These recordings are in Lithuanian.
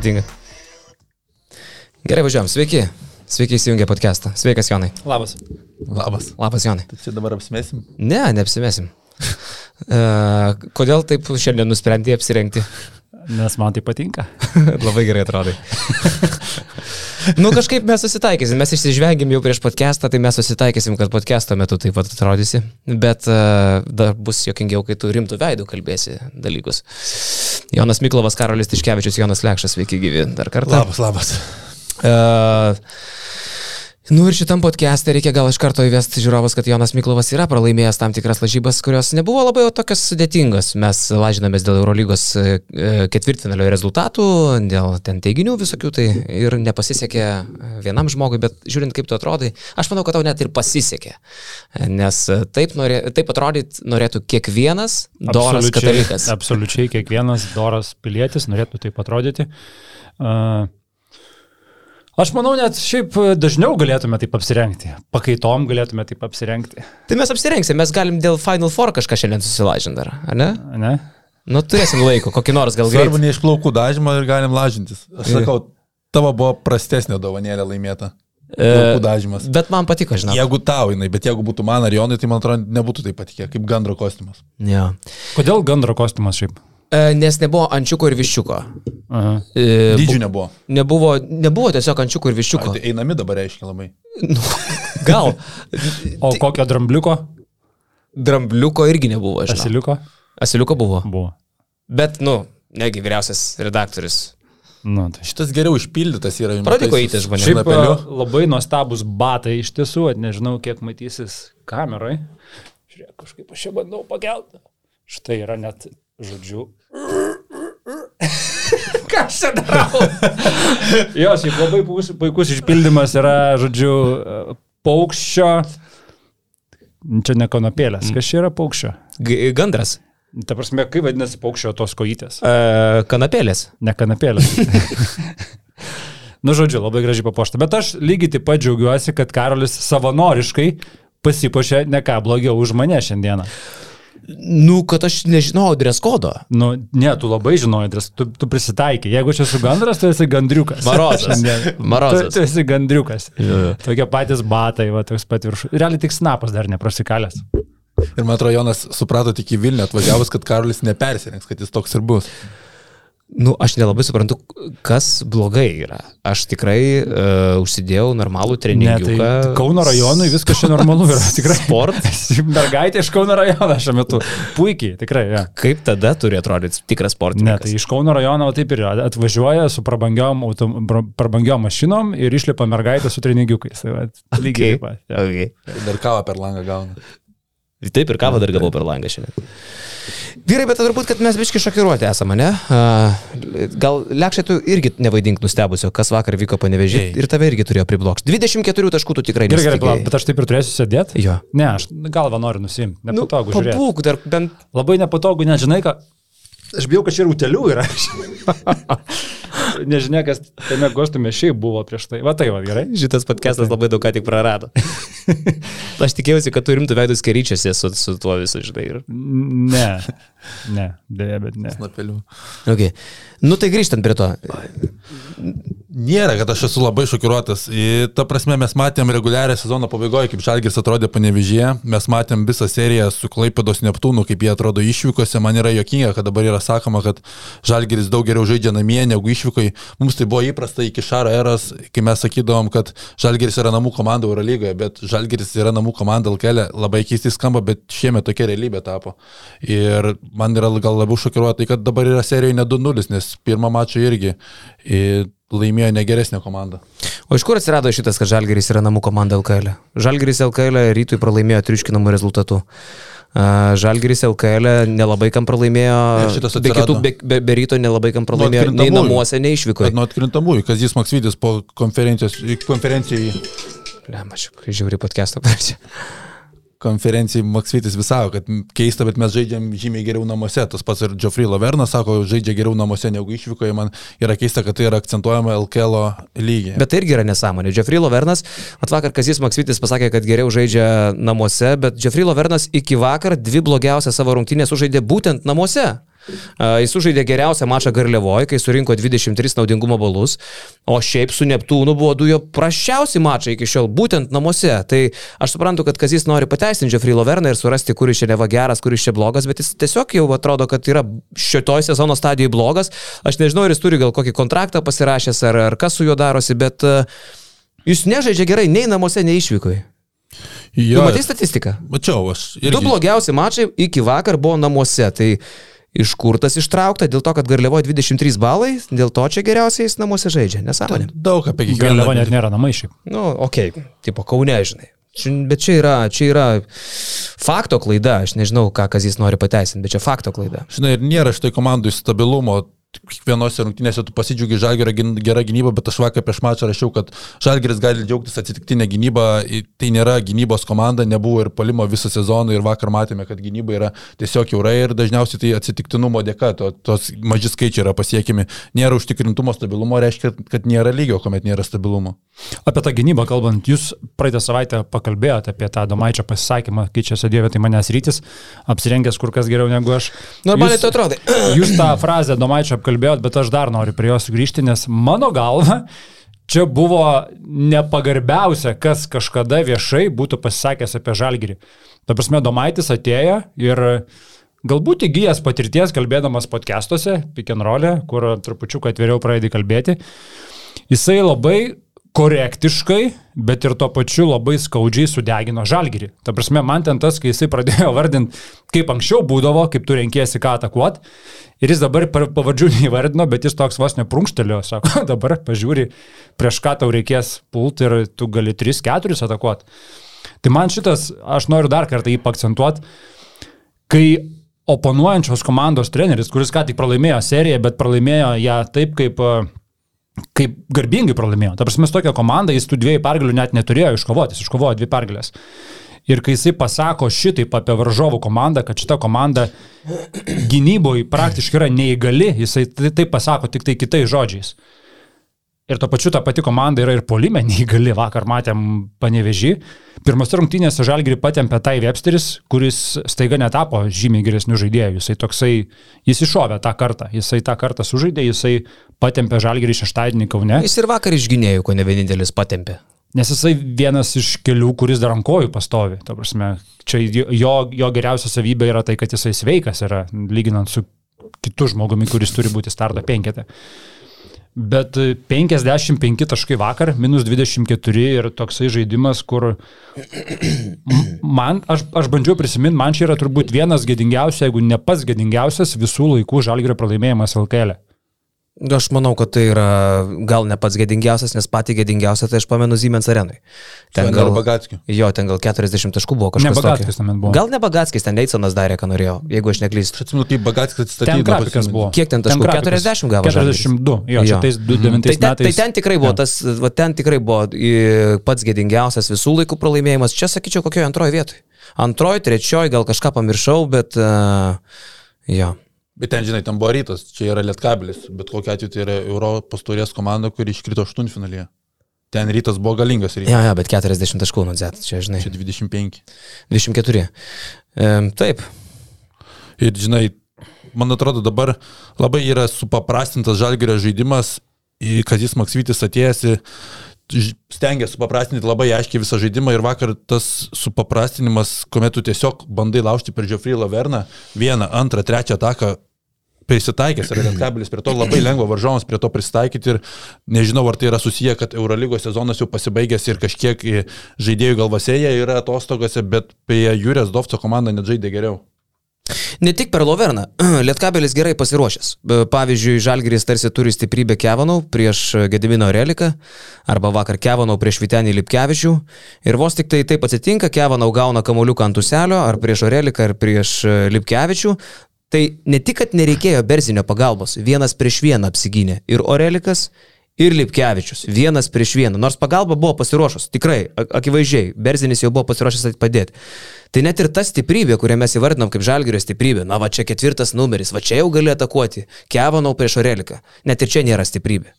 patinka. Gerai, važiuojam. Sveiki. Sveiki įsijungę podcastą. Sveikas, Jonai. Labas. Labas. Labas, Jonai. Tai čia dabar apsimėsim. Ne, neapsimesim. Uh, kodėl taip šiandien nusprendė apsirengti? Nes man tai patinka. Labai gerai atrodai. nu kažkaip mes susitaikysim, mes išsižvengėm jau prieš podcastą, tai mes susitaikysim, kad podcast'o metu taip pat atrodysi. Bet uh, dar bus jokingiau, kai tu rimtų veidų kalbėsi dalykus. Jonas Miklovas, Karolis Tiškevičius, Jonas Lekšas, sveiki gyvi dar kartą. Labas, labas. Uh, Nu ir šitam podcast'e reikia gal iš karto įvesti žiūrovas, kad Jonas Miklovas yra pralaimėjęs tam tikras lažybas, kurios nebuvo labai tokios sudėtingos. Mes lažinamės dėl Eurolygos e, ketvirtinalio rezultatų, dėl ten teiginių visokių, tai ir nepasisekė vienam žmogui, bet žiūrint kaip tu atrodai, aš manau, kad tau net ir pasisekė. Nes taip, norė, taip atrodyt norėtų kiekvienas doras katalikas. Absoliučiai kiekvienas doras pilietis norėtų taip atrodyti. Uh, Aš manau, net šiaip dažniau galėtume taip apsirengti. Pakaitom galėtume taip apsirengti. Tai mes apsirengsim, mes galim dėl Final Four kažką šiandien susilažinti dar, ar ne? Ne? Nu, turėsim laiko, kokį nors gal Svarbu greit. neišplaukų dažymą ir galim lažintis. Aš sakau, tavo buvo prastesnė dovanėlė laimėta. E, Plaukų dažymas. Bet man patiko, žinau. Jeigu tau jinai, bet jeigu būtų man ar Jonai, tai man atrodo nebūtų taip patikė, kaip gandro kostiumas. Ja. Kodėl gandro kostiumas šiaip? E, nes nebuvo ančiuko ir viščiuko. Aha. E, Dydžių bu- nebuvo. Nebuvo, nebuvo tiesiog ančiuko ir viščiuko. Tai einami dabar reiškia labai. Nu, gal. O kokio drambliuko? Drambliuko irgi nebuvo, žinau. Asiliuko? Asiliuko buvo. Buvo. Bet, nu, negi vyriausias redaktorius. Nu, tai Šitas geriau išpildytas yra. Pradėk matai, eiti su- žmonėm. su Šiaip napeliu. a, labai nuostabus batai iš tiesų, nežinau, kiek matysis kamerai. Žiūrėk, kažkaip aš čia bandau pakelti. Štai yra net, žodžiu. Ką aš čia darau? jo, šiaip labai puikus, puikus išpildymas yra, žodžiu, paukščio. Čia ne kanopėlės. Kas čia yra paukščio? G gandras. Ta prasme, kaip vadinasi paukščio tos kojytės? E, kanapėlės. Ne kanapėlės. nu, žodžiu, labai gražiai papuošta. Bet aš lygiai taip pat džiaugiuosi, kad Karolis savanoriškai pasipuošė ne ką blogiau už mane šiandieną. Nu, kad aš nežinau dreskodo. Nu, ne, tu labai žinojai, dres- tu, tu prisitaikai. Jeigu aš esu gandras, tu esi gandriukas. Marozas. Šiandien. Marozas. Tu, tu esi gandriukas. Jo, jo. Tokie patys batai, va, toks pat viršus. Realiai tik snapas dar neprasikalęs. Ir man atrodo, Jonas suprato tik į Vilnių atvažiavus, kad Karolis nepersirengs, kad jis toks ir bus. Nu, aš nelabai suprantu, kas blogai yra. Aš tikrai uh, užsidėjau normalų Ne, tai. Kauno rajonui viskas čia normalu yra. Tikrai. Sport. Mergaitė iš Kauno rajono šiuo metu. Puikiai, tikrai. Ja. Kaip tada turi atrodyti tikras Ne, sportininkas? tai iš Kauno rajono va taip ir atvažiuoja su prabangiom, autom, pra- prabangiom mašinom ir išlipa mergaitė su treningiukais. Tai va, lygiai taip pat. Ja. Okay. Ir dar kavą per langą gauna. Taip ir kavą dar gavau per langą šiandien. Vyrai, bet turbūt, kad mes biški šokiruoti esame, ne? A, Gal lekščiai tu irgi nevaidink nustebusio, kas vakar vyko panevežį Ei. ir tave irgi turėjo priblokšti. 24 taškų tu tikrai Gerai, gerai, palauk, bet aš taip ir turėsiu sėdėti? Jo. Ne, aš galvą noriu nusimti. Nu, Nepatogu žiūrėti. pabūk dar bent. Labai nepatogu, nežinai, ką. Aš bijau, kad čia ir utelių yra. Nežinia, kas tame kostume šiaip buvo prieš tai. Va tai, va, gerai. Šitas podcastas labai daug ką tik prarado. Aš tikėjausi, kad tu rimtų veidus keryčiasi su, su tuo visu, žinai. Ir... Ne, ne, dėja, bet ne. Snapeliu. Okay. Nu tai grįžtant prie to. Nėra, kad aš esu labai šokiruotas. I, Ta prasme, mes matėm reguliarią sezono pabaigoje, kaip Žalgiris atrodė panevežėje, mes matėm visą seriją su Klaipėdos Neptūnu, kaip jie atrodo išvykose. Man yra jokinga, kad dabar yra sakoma, kad Žalgiris daug geriau žaidžia namie negu išvykai. Mums tai buvo įprasta iki Šaro eros, kai mes sakydavom, kad Žalgiris yra namų komanda Eurolygoje, bet Žalgiris yra namų komanda LKL. Labai keistai skamba, bet šiemet tokia realybė tapo. Ir man yra gal labiau šokiruota tai, kad dabar yra serijoje ne 2-0, nes pirmą mačą irgi. Ir laimėjo negeresnė komanda. O iš kur atsirado šitas, kad Žalgeris yra namų komanda LKL? Žalgeris LKL rytui pralaimėjo triuškinamų rezultatų. A, Žalgeris LKL nelabai kam pralaimėjo. Ir šitas be kitų, atsirado. be, be, be ryto nelabai kam pralaimėjo. Nei namuose, nei išvyko. Kad nuo atkrintamųjų, kas jis Maksvidis po konferencijos, konferencijai, aš žiauri podcast'ą parašė. Konferencijai Maksvidis visavo, kad keista, bet mes žaidžiam žymiai geriau namuose. Tas pats ir Geoffrey Lavernas sako, žaidžia geriau namuose negu išvykoje. Man yra keista, kad tai yra akcentuojama LKL lygiai. Bet tai irgi yra nesąmonė. Jeffrey Lovernas, atvakar Kazis Maksvitis pasakė, kad geriau žaidžia namuose, bet Jeffrey Lovernas iki vakar dvi blogiausias savo rungtynės sužaidė būtent namuose. Jis sužaidė geriausią mačą Garliavoje, kai surinko 23 naudingumo balus, o šiaip su Neptūnu buvo du jo prašiausi mačai iki šiol, būtent namuose. Tai aš suprantu, kad Kazis nori pateisinti Jeffrey Loverną ir surasti, kuris čia neva geras, kuris čia blogas, bet jis tiesiog jau atrodo, kad yra šitoj sezono stadijoje blogas. Aš nežinau, ar jis turi gal kokį kontraktą pasirašęs, ar, ar kas su juo darosi, bet uh, jis nežaidžia gerai nei namuose, nei išvykoje. Jo, matai statistiką? Mačiau, aš. Irgi... Du blogiausi mačai iki vakar buvo namuose. Tai iš kur tas ištraukta? Dėl to, kad Garliavoje 23 balai, dėl to čia geriausiai jis namuose žaidžia. Nesąmonė. Daug apie kiekvieną. Garliavo net nėra namai šiaip. Nu, okei, okay. tipo Kaune, žinai. Bet čia yra, čia yra fakto klaida, aš nežinau, ką Kazis nori pateisinti, bet čia fakto klaida. Žinai, ir nėra šitai komandai stabilumo, kiekvienose rungtynėse tu pasidžiaugi Žalgerio gera gynyba, bet aš vakar prieš mačą rašiau, kad Žalgeris gali džiaugtis atsitiktinę gynybą, tai nėra gynybos komanda, nebuvo ir palimo visą sezoną ir vakar matėme, kad gynyba yra tiesiog jaurai ir dažniausiai tai atsitiktinumo dėka, to, tos maži skaičiai yra pasiekimi. Nėra užtikrintumo stabilumo, reiškia, kad nėra lygio, kuomet nėra stabilumo. Apie tą gynybą kalbant, jūs praeitą savaitę pakalbėjote apie tą Domaičio pasisakymą, kai čia sėdėjo tai manęs rytis, apsirengęs kur kas geriau negu aš. Normaliai tai atrodo. Jūs tą frazę Domaičio apkalbėjot, bet aš dar noriu prie jos grįžti, nes mano galva čia buvo nepagarbiausia, kas kažkada viešai būtų pasisakęs apie Žalgirį. Ta prasme, Domaitis atėjo ir galbūt įgyjęs patirties kalbėdamas podcastuose, pikenrolė, kur trupučiu atviriau pradedi kalbėti, jisai labai korektiškai, bet ir tuo pačiu labai skaudžiai sudegino žalgyrį. Ta prasme, man ten tas, kai jisai pradėjo vardinti, kaip anksčiau būdavo, kaip tu renkėsi ką atakuot, ir jis dabar pavardžių neįvardino, bet jis toks vos neprunkštelio, sako, dabar pažiūri, prieš ką tau reikės pult ir tu gali 3-4 atakuot. Tai man šitas, aš noriu dar kartą jį akcentuoti, kai oponuojančios komandos treneris, kuris ką tik pralaimėjo seriją, bet pralaimėjo ją taip, kaip kaip garbingai pralaimėjo. Ta prasme, tokia komanda, jis tų dviejų pergalių net neturėjo iškovoti, jis iškovojo dvi pergalės. Ir kai jisai pasako šitaip apie varžovų komandą, kad šita komanda gynyboje praktiškai yra neįgali, jisai tai, tai pasako tik tai kitais žodžiais. Ir to pačiu ta pati komanda yra ir polime neįgali. Vakar matėm panevežį. Pirmose rungtynėse Žalgirį patempė Tai Websteris, kuris staiga netapo žymiai geresnių žaidėjų. Jisai toksai, jis iššovė tą kartą. Jisai tą kartą sužaidė, jisai patempė Žalgirį šeštadienį Kaune. Jis ir vakar išginėjų, ko ne vienintelis patempė. Nes jisai vienas iš kelių, kuris dar ant kojų pastovi. Prasme, čia jo, jo geriausia savybė yra tai, kad jisai sveikas yra, lyginant su kitu žmogumi, kuris turi būti starto penketė. Bet 55 taškai vakar, minus 24 ir toksai žaidimas, kur man, aš, aš bandžiau prisiminti, man čia yra turbūt vienas gėdingiausias, jeigu ne pats gėdingiausias visų laikų žalgerio pralaimėjimas LKL. E. Aš manau, kad tai yra gal ne pats gėdingiausias, nes pati gėdingiausia tai aš pamenu Siemens arenui. Ten gal Bagatskių. Jo, ten gal 40 taškų buvo kažkas. Ne Bagatskis ten buvo. Gal ne Bagatskis, ten Leitsonas darė, ką norėjo, jeigu aš neklystu. Aš atsimenu, kaip Bagatskis. Ten grafikas buvo. Kiek ten taškų? Ten 40 gavo. 42, jo, jo. tais 29 mhm. tai ten, metais. Tai ten tikrai buvo, tas, va, ten tikrai buvo pats gėdingiausias visų laikų pralaimėjimas. Čia sakyčiau, kokioje antroje vietoje. Antroje, trečioje, gal kažką pamiršau, bet... Uh, jo. Bet ten, žinai, ten buvo rytas, čia yra lietkabilis, bet kokia atveju tai yra Europos turės komanda, kuri iškrito aštuntfinalyje. Ten rytas buvo galingas rytas. Ja, ja, bet 40 taškų nuo Z, čia, žinai. Čia 25. 24. E, taip. Ir, žinai, man atrodo dabar labai yra supaprastintas žalgerio žaidimas, kad jis Maksvytis atėjęs stengia supaprastinti labai aiškiai visą žaidimą ir vakar tas supaprastinimas, kuomet tu tiesiog bandai laužti per Geoffrey Laverną vieną, antrą, trečią ataką, prisitaikęs yra Lietkabelis prie to, labai lengva varžovams prie to prisitaikyti ir nežinau, ar tai yra susiję, kad Eurolygos sezonas jau pasibaigęs ir kažkiek žaidėjų galvose jie yra atostogose, bet prie Jūrės Dovco komanda net žaidė geriau. Ne tik per Loverną, Lietkabelis gerai pasiruošęs. Pavyzdžiui, Žalgiris tarsi turi stiprybę Kevanau prieš Gedimino Reliką, arba vakar Kevanau prieš Vitenį Lipkevičių. Ir vos tik tai taip atsitinka, Kevanau gauna kamoliuką ant uselio, ar prieš Oreliką, ar prieš Lipkevičių, Tai ne tik, kad nereikėjo Berzinio pagalbos, vienas prieš vieną apsigynė ir Orelikas, ir Lipkevičius, vienas prieš vieną, nors pagalba buvo pasiruošus, tikrai, akivaizdžiai, Berzinis jau buvo pasiruošęs padėti. Tai net ir ta stiprybė, kurią mes įvardinam kaip žalgerio stiprybė, na va čia ketvirtas numeris, va čia jau gali atakuoti, Kevanau prieš Oreliką, net ir čia nėra stiprybė.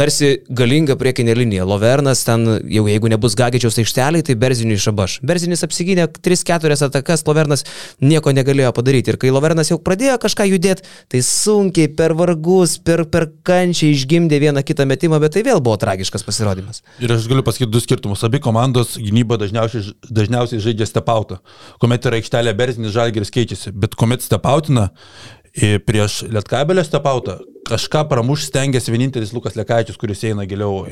Tarsi galinga priekinė linija. Lovernas ten, jau jeigu nebus Gagičiaus aikšteliai, tai Berziniui išabaš. Berzinis apsigynė 3-4 atakas, Lovernas nieko negalėjo padaryti. Ir kai Lovernas jau pradėjo kažką judėti, tai sunkiai, per vargus, per, per kančią išgimdė vieną kitą metimą, bet tai vėl buvo tragiškas pasirodymas. Ir aš galiu pasakyti du skirtumus. Abi komandos gynyba dažniausiai, dažniausiai žaidžia stepautą. Kuomet yra aikštelė Berzinis Žalgeris keičiasi, bet kuomet stepautina, prieš Lietkabelio stepautą kažką pramuš stengiasi vienintelis Lukas Lekaičius, kuris eina giliau.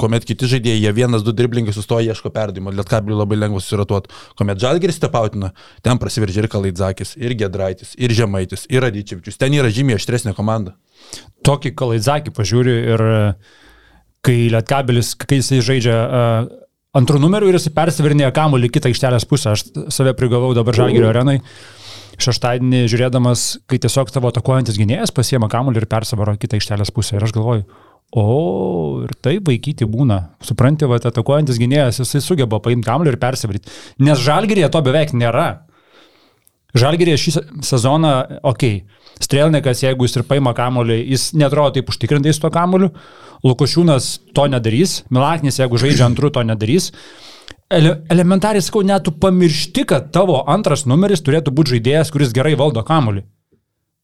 Kuomet kiti žaidėjai, jie vienas, du driblingai sustoja, ieško perdimo. Lietkabeliui labai lengva susiratuoti. Kuomet Žalgeris stepautina, ten prasiveržia ir Kalaidzakis, ir Gedraitis, ir Žemaitis, ir Radyčiavičius. Ten yra žymiai aštresnė komanda. Tokį Kalaidzakį pažiūriu ir kai Lietkabelis, kai jisai žaidžia uh, antrų numerių ir jisai persivirinėja kamuolį kitą aikštelės pusę, aš save prigavau dabar Žalgerio arenai. Uh, šeštadienį žiūrėdamas, kai tiesiog tavo atakuojantis gynėjas pasiema kamuolį ir persivaro kitą ištelės pusę. Ir aš galvoju, o ir taip vaikyti būna. Supranti, va, atakuojantis gynėjas, jisai sugeba paimti kamuolį ir persivaryti. Nes žalgyrėje to beveik nėra. Žalgyrėje šį sezoną, okei, okay, Strelnikas, jeigu jis ir paima kamuolį, jis netrodo taip užtikrintai su to kamuoliu. Lukošiūnas to nedarys, Milaknis, jeigu žaidžia antrų, to nedarys. Ele, elementariai sakau, net tu pamiršti, kad tavo antras numeris turėtų būti žaidėjas, kuris gerai valdo kamulį.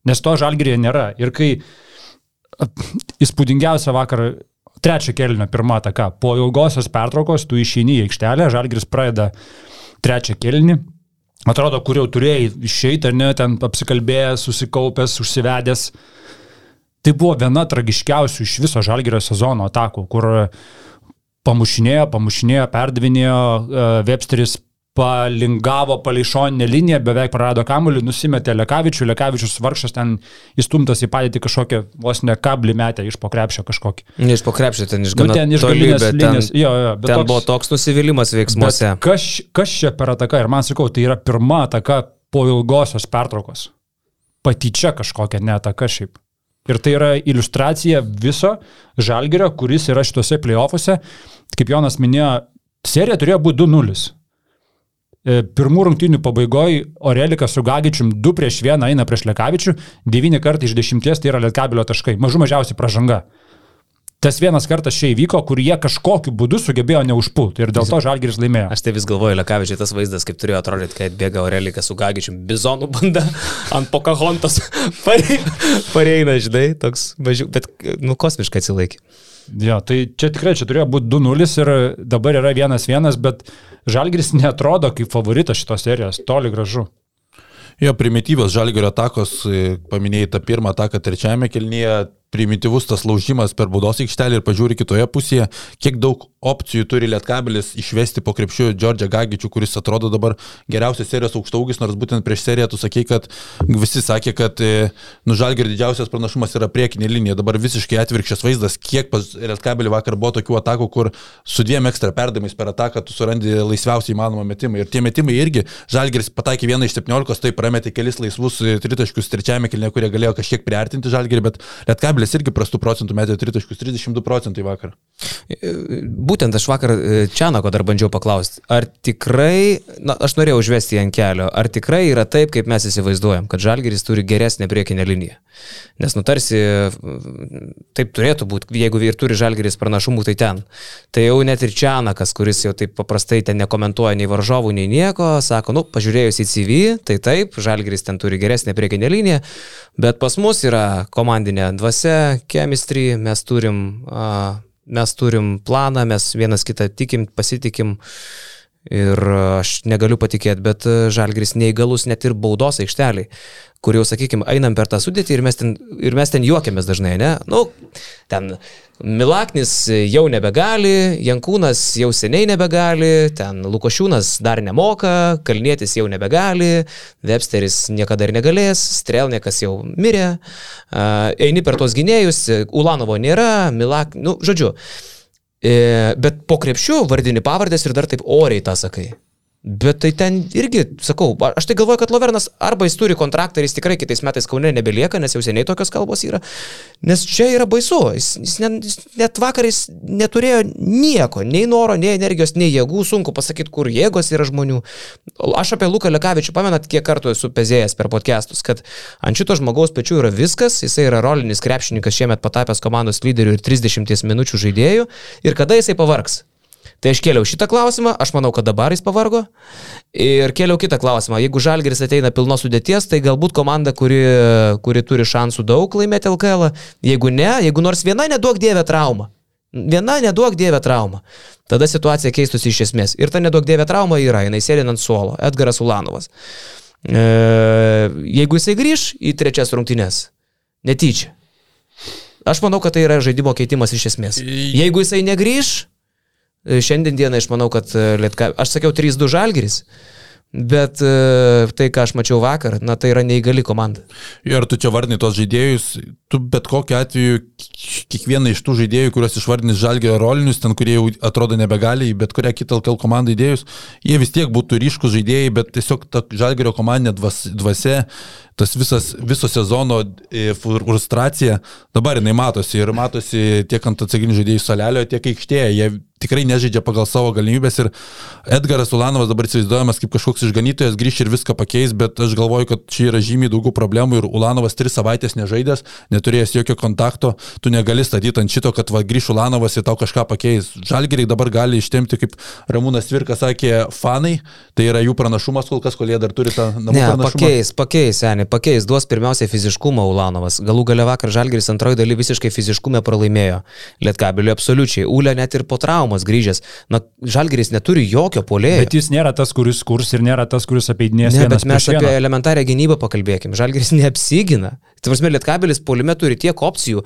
Nes to žalgyrėje nėra. Ir kai įspūdingiausia vakar trečio kelnio pirmą ataką, po ilgosios pertraukos tu išeini į aikštelę, žalgyris pradeda trečią kelnį. Atrodo, kur jau turėjai išeiti, ar ne, ten apsikalbėjęs, susikaupęs, užsivedęs. Tai buvo viena tragiškiausių iš viso žalgyrio sezono atakų, kur pamušinėjo, pamušinėjo, perdavinėjo, e, Websteris palingavo pališoninę liniją, beveik prarado kamuolį, nusimetė Lekavičių, Lekavičius vargšas ten įstumtas į padėtį kažkokią vos ne kablį metę iš pokrepšio kažkokį. Ne iš pokrepšio, ten iš gana nu, ten iš galinės linijos. ten, Jo, jo, bet ten toks, buvo toks nusivylimas veiksmuose. kas, kas čia per ataką? Ir man sakau, tai yra pirma ataka po ilgosios pertraukos. Patyčia kažkokia netaka šiaip. Ir tai yra iliustracija viso žalgerio, kuris yra šituose playoffuose kaip Jonas minėjo, serija turėjo būti 2-0. E, pirmų rungtynių pabaigoje Orelikas su Gagičium 2 prieš 1 eina prieš Lekavičių, 9 kartai iš 10 tai yra Lietkabelio taškai, mažų mažiausiai pražanga. Tas vienas kartas čia įvyko, kur jie kažkokiu būdu sugebėjo neužpulti ir dėl to Žalgiris laimėjo. Aš tai vis galvoju, Lekavičiai tas vaizdas, kaip turėjo atrodyti, kai atbėga Aurelikas su Gagičium, bizonų banda ant Pocahontas pareina, žinai, toks mažiau, bet, nu, kosmiškai atsilaikė. Jo, tai čia tikrai čia turėjo būti 2-0 ir dabar yra 1-1, bet Žalgris netrodo kaip favoritas šitos serijos, toli gražu. Jo, primityvios Žalgirio atakos, paminėjai tą pirmą ataką trečiajame kelnyje, primityvus tas laužimas per baudos aikštelį ir pažiūri kitoje pusėje, kiek daug opcijų turi Lietkabelis išvesti po krepšių Džordžią Gagičių, kuris atrodo dabar geriausias serijos aukštaugis, nors būtent prieš seriją tu sakei, kad visi sakė, kad e, nužalgir didžiausias pranašumas yra priekinė linija. Dabar visiškai atvirkščias vaizdas, kiek pas Lietkabelį vakar buvo tokių atakų, kur su dviem ekstra perdavimais per ataką tu surandi laisviausiai įmanomą metimą. Ir tie metimai irgi, Žalgiris pataikė vieną iš 17, tai prametė kelis laisvus tritaškius trečiajame kelne, kurie galėjo kažkiek priartinti Žalgirį, bet Lietkabelis Žalgiris irgi prastų procentų metė tritaškius, 32 procentai vakar. Būtent aš vakar e, Čianako dar bandžiau paklausti, ar tikrai, na, aš norėjau užvesti ant kelio, ar tikrai yra taip, kaip mes įsivaizduojam, kad Žalgiris turi geresnę priekinę liniją. Nes nutarsi, taip turėtų būti, jeigu ir turi Žalgiris pranašumų, tai ten. Tai jau net ir Čianakas, kuris jau taip paprastai ten nekomentuoja nei varžovų, nei nieko, sako, nu, pažiūrėjus į CV, tai taip, Žalgiris ten turi geresnę priekinę liniją, bet pas mus yra komandinė dvasia dvasia, chemistry, mes turim, mes turim planą, mes vienas kitą tikim, pasitikim. Ir aš negaliu patikėti, bet Žalgris neįgalus net ir baudos aikšteliai kur jau, sakykime, einam per tą sudėtį ir mes ten, ir mes ten juokiamės dažnai, ne? Nu, ten Milaknis jau nebegali, Jankūnas jau seniai nebegali, ten Lukošiūnas dar nemoka, Kalnietis jau nebegali, Websteris niekada ir negalės, Strelniekas jau mirė, eini per tos gynėjus, Ulanovo nėra, Milak, nu, žodžiu. E, bet po krepšių vardini pavardės ir dar taip oriai tą sakai. Bet tai ten irgi, sakau, aš tai galvoju, kad Lovernas arba jis turi kontraktą ir jis tikrai kitais metais Kaune nebelieka, nes jau seniai tokios kalbos yra. Nes čia yra baisu. Jis, jis, net, jis net vakar jis neturėjo nieko, nei noro, nei energijos, nei jėgų. Sunku pasakyti, kur jėgos yra žmonių. Aš apie Luką Lekavičių pamenat, kiek kartų esu pezėjęs per podcastus, kad ant šito žmogaus pečių yra viskas, jisai yra rolinis krepšininkas šiemet patapęs komandos lyderių ir 30 minučių žaidėjų. Ir kada jisai pavargs? Tai aš kėliau šitą klausimą, aš manau, kad dabar jis pavargo. Ir kėliau kitą klausimą. Jeigu Žalgeris ateina pilnos sudėties, tai galbūt komanda, kuri, kuri turi šansų daug laimėti LKL. Jeigu ne, jeigu nors viena neduok dievę traumą. Viena neduok dievę traumą. Tada situacija keistųsi iš esmės. Ir ta neduok dievę trauma yra, jinai sėdina ant suolo. Edgaras Ulanovas. E, jeigu jisai grįž į trečias rungtynes, netyčia. Aš manau, kad tai yra žaidimo keitimas iš esmės. Jeigu jisai negrįž, E, šiandien dieną aš manau, kad e, Lietka, aš sakiau 3-2 žalgeris, bet e, tai, ką aš mačiau vakar, na tai yra neįgali komanda. Ir tu čia vardinai tos žaidėjus, tu bet kokiu atveju kiekvieną iš tų žaidėjų, kuriuos išvardinis žalgerio rolinius, ten kurie jau atrodo nebegali, bet kurią kitą LKL komandą įdėjus, jie vis tiek būtų ryškus žaidėjai, bet tiesiog ta žalgerio komandinė dvasia, tas visas, viso sezono frustracija, dabar jinai matosi ir matosi tiek ant atsakinių žaidėjų salelio, tiek aikštėje. Jie tikrai nežaidžia pagal savo galimybės ir Edgaras Ulanovas dabar įsivaizduojamas kaip kažkoks išganytojas grįž ir viską pakeis, bet aš galvoju, kad čia yra žymiai daugiau problemų ir Ulanovas tris savaitės nežaidęs, neturėjęs jokio kontakto, tu negali statyti ant šito, kad va grįž Ulanovas ir tau kažką pakeis. Žalgeriai dabar gali ištemti, kaip Ramūnas Virka sakė, fanai, tai yra jų pranašumas kol kas, kol jie dar turi tą namų ne, pranašumą. Pakeis, pakeis, seniai, pakeis, duos pirmiausia fiziškumą Ulanovas. Galų gale vakar Žalgeris antroji daly visiškai fiziškumą pralaimėjo. Lietkabiliu absoliučiai. Ulė net ir po traumos grįžęs. Na, Žalgeris neturi jokio polėjo. Bet jis nėra tas, kuris kurs ir nėra tas, kuris apeidinės. Ne, bet mes apie elementarią gynybą pakalbėkime. Žalgeris neapsigina. Tvarsime, Lietkabilis polime turi tiek opcijų,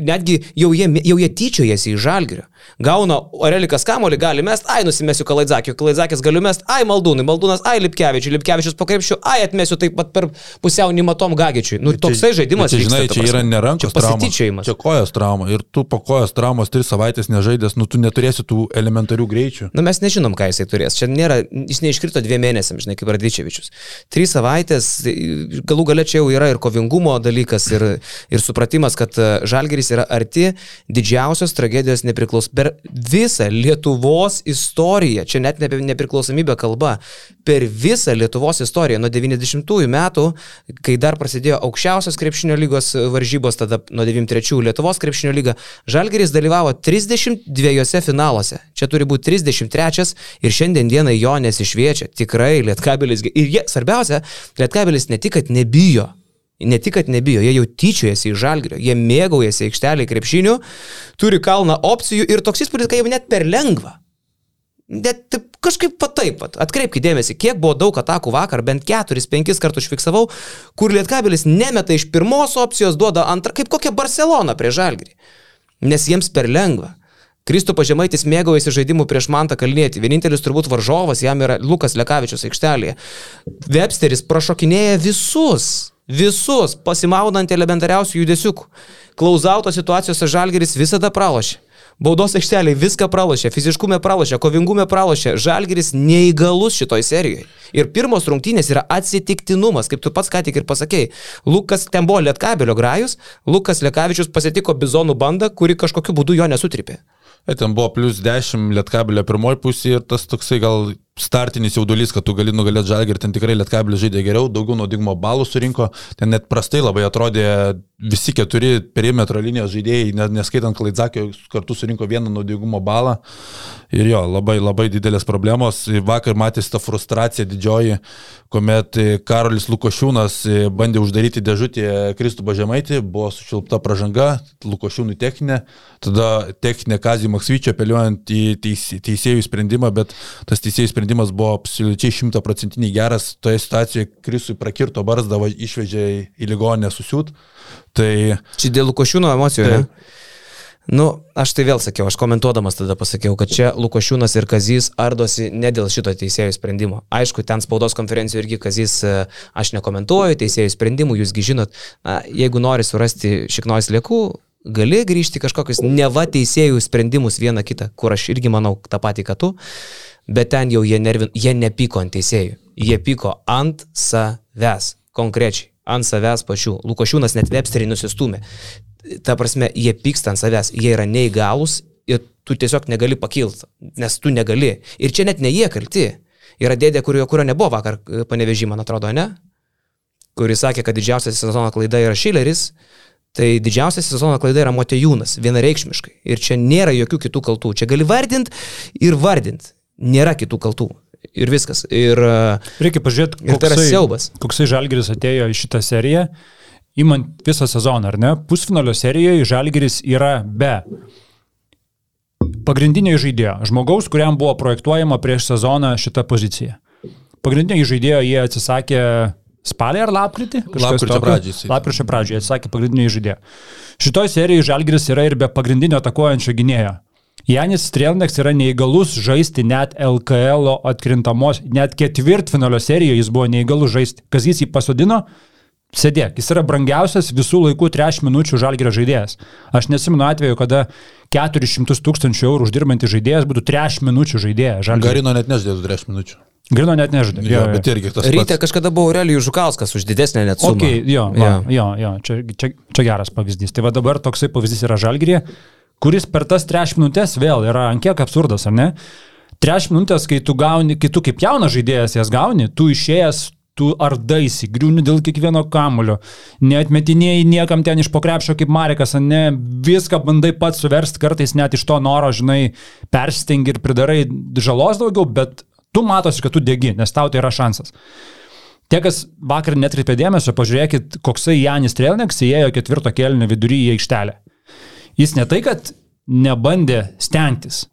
netgi jau jie, jau jie tyčiojasi į Žalgerio. Gauna Orelikas Kamolį, gali mest, ai nusimesiu Kalaidzakį, Kalaidzakis galiu mest, ai Maldūnai, Maldūnas, ai Lipkevičiui, Lipkevičius pakrepšiu, ai atmesiu taip pat per pusiau Nimatom Gagičiui. Nu, toksai žaidimas. Čia, žinai, vyksta, čia yra nerankos trauma. Čia kojos trauma. Ir tu po kojos traumos tris savaitės nežaidęs, nu tu neturėsi tų elementarių greičių. Na nu, mes nežinom, ką jisai turės. Čia nėra, jis neiškrito dviem mėnesiams, žinai, kaip Radvičevičius. Trys savaitės, galų gale čia jau yra ir kovingumo dalykas, ir, ir supratimas, kad e, Žalgeris yra arti didžiausios tragedijos nepriklaus per visą Lietuvos istoriją. Čia net ne apie nepriklausomybę kalba. Per visą Lietuvos istoriją nuo 90-ųjų metų, kai dar prasidėjo aukščiausios krepšinio lygos varžybos, tada nuo 93 Lietuvos krepšinio lyga, Žalgeris dalyvavo 32 finaluose. Čia turi būti 33 ir šiandien dienai jo nesišviečia. Tikrai Lietkabelis. Ir jie, svarbiausia, Lietkabelis ne tik, kad nebijo ne tik, kad nebijo, jie jau tyčiojasi iš žalgrio, jie mėgaujasi aikštelį krepšinių, turi kalną opcijų ir toks įspūdis, kad jau net per lengva. Net kažkaip pataip, pat. atkreipkite dėmesį, kiek buvo daug atakų vakar, bent 4-5 kartus užfiksavau, kur Lietkabelis nemeta iš pirmos opcijos, duoda antrą, kaip kokia Barcelona prie žalgrį. Nes jiems per lengva. Kristų pažemaitis mėgaujasi žaidimu prieš Mantą Kalnėti. Vienintelis turbūt varžovas jam yra Lukas Lekavičius aikštelėje. Websteris prašokinėja visus. Visus, pasimaudant elementariausių judesiukų. Klausauto situacijose Žalgeris visada pralošė. Baudos aikšteliai viską pralošė, fiziškume pralošė, kovingume pralošė. Žalgeris neįgalus šitoj serijoje. Ir pirmos rungtynės yra atsitiktinumas, kaip tu pats ką tik ir pasakėjai. Lukas ten buvo Lietkabelio grajus, Lukas Lekavičius pasitiko bizonų bandą, kuri kažkokiu būdu jo nesutripė. E, ten buvo plus 10 lietkabelio pirmoji pusė ir tas toksai gal startinis jaudulys, kad tu gali nugalėti žalgį ir ten tikrai lietkabelį žaidė geriau, daugiau naudingumo balų surinko, ten net prastai labai atrodė visi keturi perimetro linijos žaidėjai, neskaitant Klaidzakio, kartu surinko vieną naudingumo balą ir jo, labai labai didelės problemos. Vakar matėsi ta frustracija didžioji, kuomet Karolis Lukošiūnas bandė uždaryti dėžutį Kristubą Žemaitį, buvo sušilpta pražanga, Lukošiūnui techninė, tada techninė Kazijų Maksvyčio apeliuojant į teis, teisėjų sprendimą, bet tas teisėjų sprendimas sprendimas buvo absoliučiai šimtaprocentiniai geras, toje situacijoje Krisui prakirto barzdą, išvežė į ligoninę susiūt. Tai... Čia dėl Lukošiūno emocijų, tai? Nu, aš tai vėl sakiau, aš komentuodamas tada pasakiau, kad čia Lukošiūnas ir Kazys ardosi ne dėl šito teisėjų sprendimo. Aišku, ten spaudos konferencijoje irgi Kazys, e, aš nekomentuoju teisėjų sprendimų, jūsgi žinot, na, jeigu nori surasti šiknojus liekų, gali grįžti kažkokius neva teisėjų sprendimus vieną kitą, kur aš irgi manau tą patį, kad tu, bet ten jau jie, nervin, jie nepyko ant teisėjų, jie pyko ant savęs, konkrečiai, ant savęs pačių. Lukošiūnas net Websterį nusistumė. Ta prasme, jie pyksta ant savęs, jie yra neįgalus ir tu tiesiog negali pakilti, nes tu negali. Ir čia net ne jie kalti. Yra dėdė, kurio, kurio nebuvo vakar panevežį, man atrodo, ne? Kuris sakė, kad didžiausia sezono klaida yra Šileris, Tai didžiausia sezono klaida yra Motejūnas, vienareikšmiškai. Ir čia nėra jokių kitų kaltų. Čia gali vardint ir vardint. Nėra kitų kaltų. Ir viskas. Ir, Reikia pažiūrėti, ir tai yra siaubas. Koksai Žalgiris atėjo į šitą seriją, įmant visą sezoną, ar ne? Pusfinalio serijoje Žalgiris yra be pagrindinio žaidėjo, žmogaus, kuriam buvo projektuojama prieš sezoną šitą poziciją. Pagrindinio žaidėjo jie atsisakė spalį ar lapkritį? Lapkričio pradžioje. Lapkričio pradžioje atsisakė pagrindinio žaidėjo. Šitoj serijoje Žalgiris yra ir be pagrindinio atakuojančio gynėjo. Janis Strelneks yra neįgalus žaisti net LKL atkrintamos, net ketvirtfinalio serijoje jis buvo neįgalus žaisti. Kas jis jį pasodino? Sėdėk, jis yra brangiausias visų laikų 3 minučių žalgerio žaidėjas. Aš nesimenu atveju, kada 400 tūkstančių eurų uždirbantis žaidėjas būtų 3 minučių žaidėjas. Garino net nežaidė 3 minučių. Grino net nežaidė. Jo, jo, bet irgi tas. Ryte kažkada buvo Aurelijus Žukauskas už didesnę net sumą. Okay, jo, va, jo, jo, čia, čia, čia geras pavyzdys. Tai va dabar toksai pavyzdys yra žalgerė, kuris per tas 3 minutės vėl yra ant kiek absurdas, ar ne? 3 minutės, kai tu gauni, kai tu kaip jaunas žaidėjas jas gauni, tu išėjęs tu ardaisi, griūni dėl kiekvieno kamulio, neatmetinėjai niekam ten iš pokrepšio kaip Marekas, ne, viską bandai pats suversti, kartais net iš to noro, žinai, perstengi ir pridarai žalos daugiau, bet tu matosi, kad tu degi, nes tau tai yra šansas. Tie, kas vakar netripė dėmesio, pažiūrėkit, koksai Janis Trelniks įėjo ketvirto kelnio vidury į aikštelę. Jis ne tai, kad nebandė stengtis,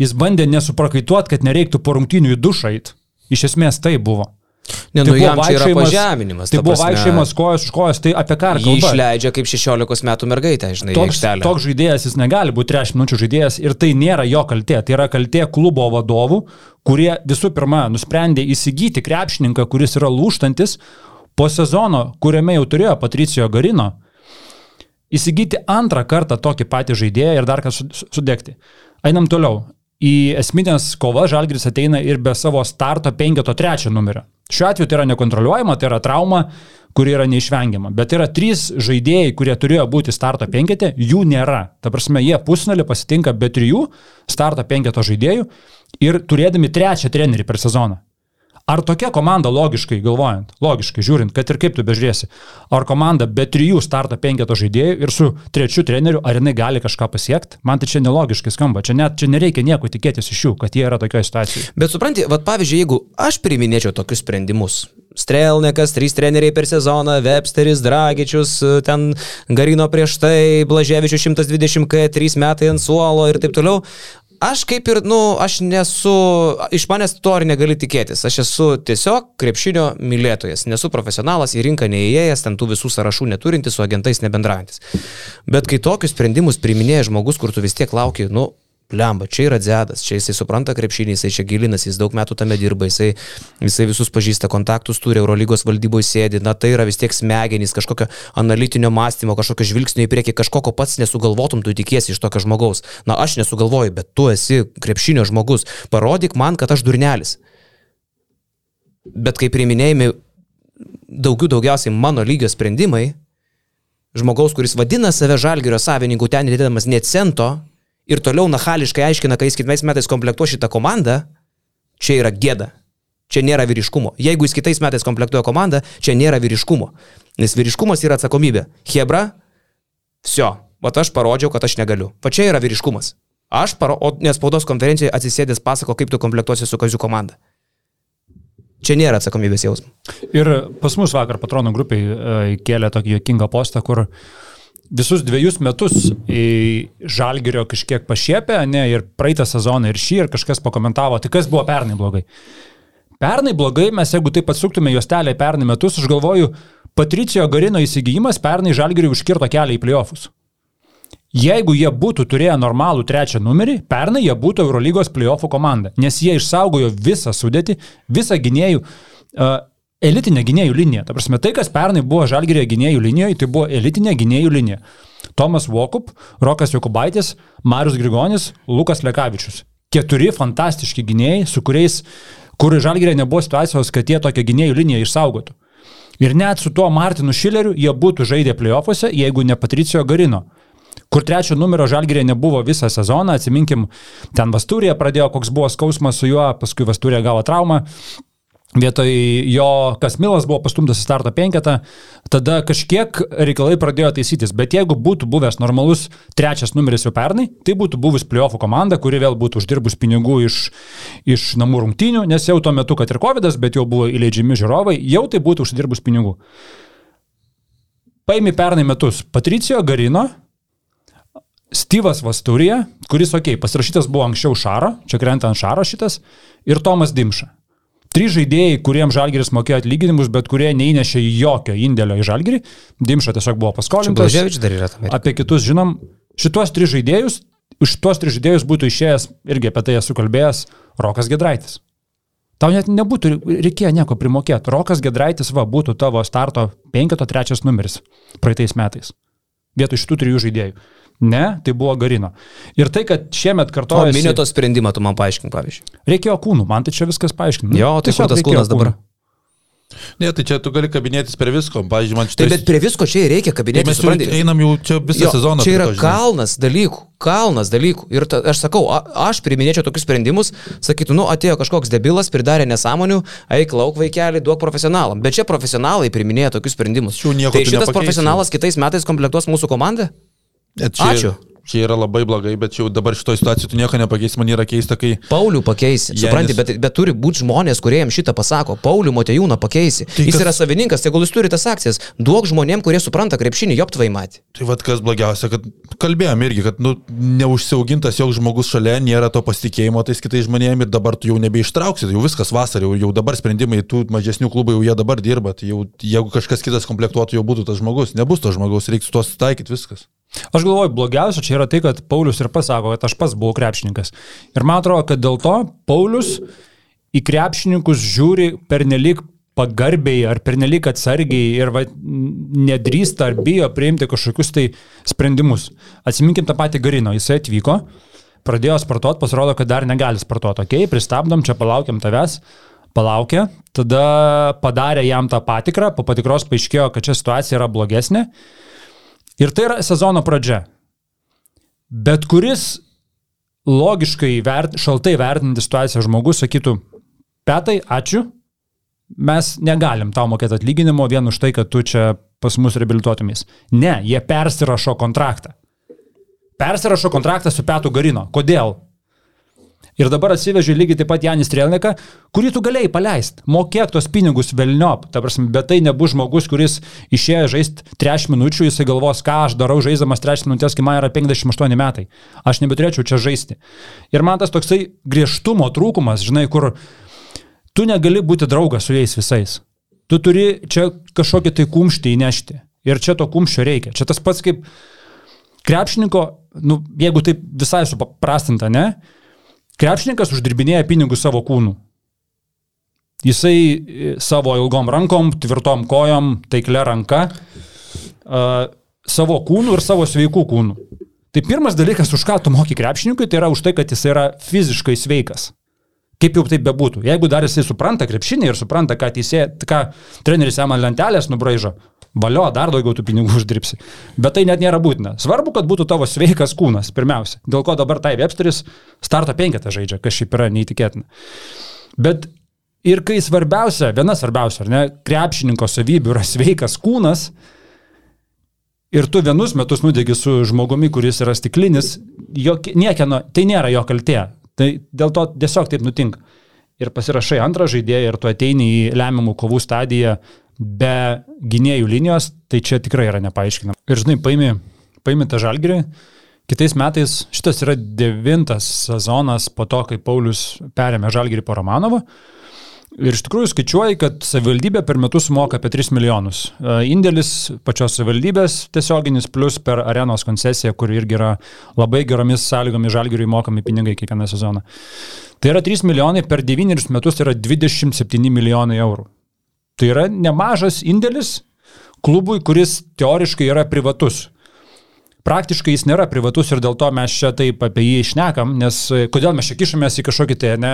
jis bandė nesuprakaituoti, kad nereiktų po rungtinių į dušą eiti. Iš esmės tai buvo. Ne, tai nu, čia yra pažeminimas. Tai buvo vaikščiojimas kojos už kojos, tai apie ką kalba? Jis išleidžia kaip 16 metų mergaitę, žinai, toks, toks žaidėjas jis negali būti 3 minučių žaidėjas ir tai nėra jo kaltė, tai yra kaltė klubo vadovų, kurie visų pirma nusprendė įsigyti krepšininką, kuris yra lūštantis po sezono, kuriame jau turėjo Patricijo Garino, įsigyti antrą kartą tokį patį žaidėją ir dar ką sudegti. Einam toliau. Į esminės kovą Žalgris ateina ir be savo starto penketo trečio numerio. Šiuo atveju tai yra nekontroliuojama, tai yra trauma, kuri yra neišvengiama. Bet yra trys žaidėjai, kurie turėjo būti starto penkete, jų nėra. Ta prasme, jie pusnulį pasitinka be trijų starto penketo žaidėjų ir turėdami trečią trenerį per sezoną. Ar tokia komanda logiškai galvojant, logiškai žiūrint, kad ir kaip tu bežiūrėsi, ar komanda be trijų starto penketo žaidėjų ir su trečiu treneriu, ar jinai gali kažką pasiekti, man tai čia nelogiškai skamba, čia, net, čia nereikia nieko tikėtis iš jų, kad jie yra tokioje situacijoje. Bet supranti, vad pavyzdžiui, jeigu aš priminėčiau tokius sprendimus, Strelnekas, trys treneriai per sezoną, Websteris, Dragičius, ten Garino prieš tai, Blaževičius 120 K, 3 metai ant suolo ir taip toliau aš kaip ir, nu, aš nesu, iš manęs to ir negali tikėtis. Aš esu tiesiog krepšinio mylėtojas, nesu profesionalas, į rinką neįėjęs, ten tų visų sąrašų neturintis, su agentais nebendraujantis. Bet kai tokius sprendimus priminėja žmogus, kur tu vis tiek lauki, nu, lemba, čia yra dzėdas, čia jisai supranta krepšinį, jisai čia gilinasi, jis daug metų tame dirba, jisai, jisai visus pažįsta, kontaktus turi, Eurolygos valdyboje sėdi, na tai yra vis tiek smegenys, kažkokio analitinio mąstymo, kažkokio žvilgsnio į priekį, kažko, ko pats nesugalvotum, tu tikiesi iš tokio žmogaus. Na aš nesugalvoju, bet tu esi krepšinio žmogus, parodyk man, kad aš durnelis. Bet kai priminėjami daugiau daugiausiai mano lygio sprendimai, žmogaus, kuris vadina save žalgerio savininku, ten nedėdamas net cento, ir toliau nachališkai aiškina, kad jis kitais metais komplektuo šitą komandą, čia yra gėda. Čia nėra vyriškumo. Jeigu jis kitais metais komplektuoja komandą, čia nėra vyriškumo. Nes vyriškumas yra atsakomybė. Hebra, viso, mat aš parodžiau, kad aš negaliu. Va čia yra vyriškumas. Aš, paro, o nes spaudos konferencijoje atsisėdęs pasako, kaip tu komplektuosi su kaziu komanda. Čia nėra atsakomybės jausmo. Ir pas mus vakar patronų grupiai e, kėlė tokį jokingą postą, kur uh, visus dviejus metus į Žalgirio kažkiek pašiepė, ne, ir praeitą sezoną, ir šį, ir kažkas pakomentavo, tai kas buvo pernai blogai. Pernai blogai, mes jeigu taip atsuktume juostelę pernai metus, aš galvoju, Patricijo Garino įsigijimas pernai Žalgiriui užkirto kelią į playoffus. Jeigu jie būtų turėję normalų trečią numerį, pernai jie būtų Eurolygos playoffų komanda, nes jie išsaugojo visą sudėtį, visą gynėjų. Uh, elitinė gynėjų linija. Ta prasme, tai, kas pernai buvo žalgerėje gynėjų linijoje, tai buvo elitinė gynėjų linija. Tomas Vokup, Rokas Jokubaitis, Marius Grigonis, Lukas Lekavičius. Keturi fantastiški gynėjai, su kuriais, kur žalgyrė nebuvo situacijos, kad jie tokią gynėjų liniją išsaugotų. Ir net su tuo Martinu Šileriu jie būtų žaidę playoffuose, jeigu ne Patricijo Garino kur trečio numerio žalgyrė nebuvo visą sezoną, atsiminkim, ten Vasturė pradėjo, koks buvo skausmas su juo, paskui Vasturė gavo traumą, Vietoj jo Kasmilas buvo pastumtas į starto penketą, tada kažkiek reikalai pradėjo taisytis, bet jeigu būtų buvęs normalus trečias numeris jau pernai, tai būtų buvus playoffų komanda, kuri vėl būtų uždirbus pinigų iš, iš namų rungtynių, nes jau tuo metu, kad ir COVID, bet jau buvo įleidžiami žiūrovai, jau tai būtų uždirbus pinigų. Paimi pernai metus Patricijo Garino, Steve'as Vasturija, kuris, okei, okay, pasirašytas buvo anksčiau Šaro, čia krenta ant Šaro šitas, ir Tomas Dimša. Trys žaidėjai, kuriems Žalgiris mokėjo atlyginimus, bet kurie neįnešė jokio indėlio į Žalgirį. Dimša tiesiog buvo paskolintas. Apie kitus žinom. Šitos tris žaidėjus, iš tuos tris žaidėjus būtų išėjęs, irgi apie tai esu kalbėjęs, Rokas Gedraitis. Tau net nebūtų reikėjo nieko primokėti. Rokas Gedraitis va būtų tavo starto penkito trečias numeris praeitais metais. Vietoj šitų trijų žaidėjų. Ne, tai buvo Garino. Ir tai, kad šiemet kartuoja... O minėto sprendimą tu man paaiškink, pavyzdžiui. Reikėjo kūnų, man tai čia viskas paaiškina. Jo, tai kur tas kūnas dabar? Ne, tai čia tu gali kabinėtis prie visko. Pavyzdžiui, man šitai... Tai bet prie visko čia ir reikia kabinėtis. Mes supranti, einam jau čia visą jo, sezoną. Čia yra to, kalnas dalykų, kalnas dalykų. Ir ta, aš sakau, a, aš priminėčiau tokius sprendimus, sakytų, nu, atėjo kažkoks debilas, pridarė nesąmonių, eik lauk vaikelį, duok profesionalam. Bet čia profesionalai priminėja tokius sprendimus. Tai šitas profesionalas kitais metais komplektuos mūsų komandą? Čia, Ačiū. Čia yra labai blogai, bet jau dabar šitoje situacijoje tu nieko nepakeisi, man yra keista, kai... Paulių pakeisi, Janis... supranti, bet, bet turi būti žmonės, kurie jam šitą pasako. Paulių Motejūną pakeisi. Tai jis kas... yra savininkas, tegul jis turi tas akcijas. Duok žmonėm, kurie supranta krepšinį, joptvai matė. Tai vad kas blogiausia, kad kalbėjom irgi, kad nu, neužsiaugintas joks žmogus šalia, nėra to pasitikėjimo tais kitais žmonėmis ir dabar tu jau nebeištrauksi, jau viskas vasarį, jau, jau dabar sprendimai tų mažesnių klubų jau jie dabar dirba, tai jau, jeigu kažkas kitas komplektuotų, jau būtų tas žmogus, nebus to žmogaus, reiks tuos taikyti viskas. Aš galvoju, blogiausia čia yra tai, kad Paulius ir pasako, kad aš pats buvau krepšininkas. Ir man atrodo, kad dėl to Paulius į krepšininkus žiūri pernelik pagarbiai ar pernelik atsargiai ir va, nedrįsta ar bijo priimti kažkokius tai sprendimus. Atsiminkim tą patį Garino, jisai atvyko, pradėjo sportuoti, pasirodo, kad dar negali sportuoti. Ok, pristabdom, čia palaukiam tavęs palaukė, tada padarė jam tą patikrą, po patikros paaiškėjo, kad čia situacija yra blogesnė Ir tai yra sezono pradžia. Bet kuris logiškai vert, šaltai vertinti situaciją žmogus sakytų, Petai, ačiū, mes negalim tau mokėti atlyginimo vien už tai, kad tu čia pas mus reabilituotumės. Ne, jie persirašo kontraktą. Persirašo kontraktą su Petu Garino. Kodėl? Ir dabar atsivežiu lygiai taip pat Janis Trelniką, kurį tu galėjai paleisti. Mokėk tos pinigus velniop. Ta prasme, bet tai nebus žmogus, kuris išėjo žaisti 3 minučių, jisai galvos, ką aš darau žaidžiamas 3 minutės, kai man yra 58 metai. Aš nebeturėčiau čia žaisti. Ir man tas toksai griežtumo trūkumas, žinai, kur tu negali būti draugas su jais visais. Tu turi čia kažkokį tai kumštį įnešti. Ir čia to kumščio reikia. Čia tas pats kaip krepšininko, nu, jeigu taip visai supaprastinta, ne? Krepšininkas uždirbinėja pinigus savo kūnų. Jisai e, savo ilgom rankom, tvirtom kojom, taiklė ranka, uh, savo kūnų ir savo sveikų kūnų. Tai pirmas dalykas, už ką tu moki krepšininkui, tai yra už tai, kad jis yra fiziškai sveikas. Kaip jau tai bebūtų. Jeigu dar jisai supranta krepšinį ir supranta, ką, teisė, ką treneris jam ant lentelės nubraižo, valio, dar daugiau tų pinigų uždirbsi. Bet tai net nėra būtina. Svarbu, kad būtų tavo sveikas kūnas, pirmiausia. Dėl ko dabar tai Websteris starto penketą žaidžia, kas šiaip yra neįtikėtina. Bet ir kai svarbiausia, viena svarbiausia, ar ne, krepšininko savybių yra sveikas kūnas, ir tu vienus metus nudegi su žmogumi, kuris yra stiklinis, jok, niekieno, tai nėra jo kaltė. Tai dėl to tiesiog taip nutinka. Ir pasirašai antrą žaidėją ir tu ateini į lemiamų kovų stadiją be gynėjų linijos, tai čia tikrai yra nepaaiškinama. Ir žinai, paimi, paimi tą žalgirį, kitais metais šitas yra devintas sezonas po to, kai Paulius perėmė žalgirį po Romanovo. Ir iš tikrųjų skaičiuoji, kad savivaldybė per metus moka apie 3 milijonus. E, indėlis pačios savivaldybės tiesioginis plus per arenos koncesiją, kur irgi yra labai geromis sąlygomis žalgiriui mokami pinigai kiekvieną sezoną. Tai yra 3 milijonai per 9 metus, tai yra 27 milijonai eurų. Tai yra nemažas indėlis klubui, kuris teoriškai yra privatus. Praktiškai jis nėra privatus ir dėl to mes čia taip apie jį išnekam, nes e, kodėl mes čia kišamės į kažkokį tai ne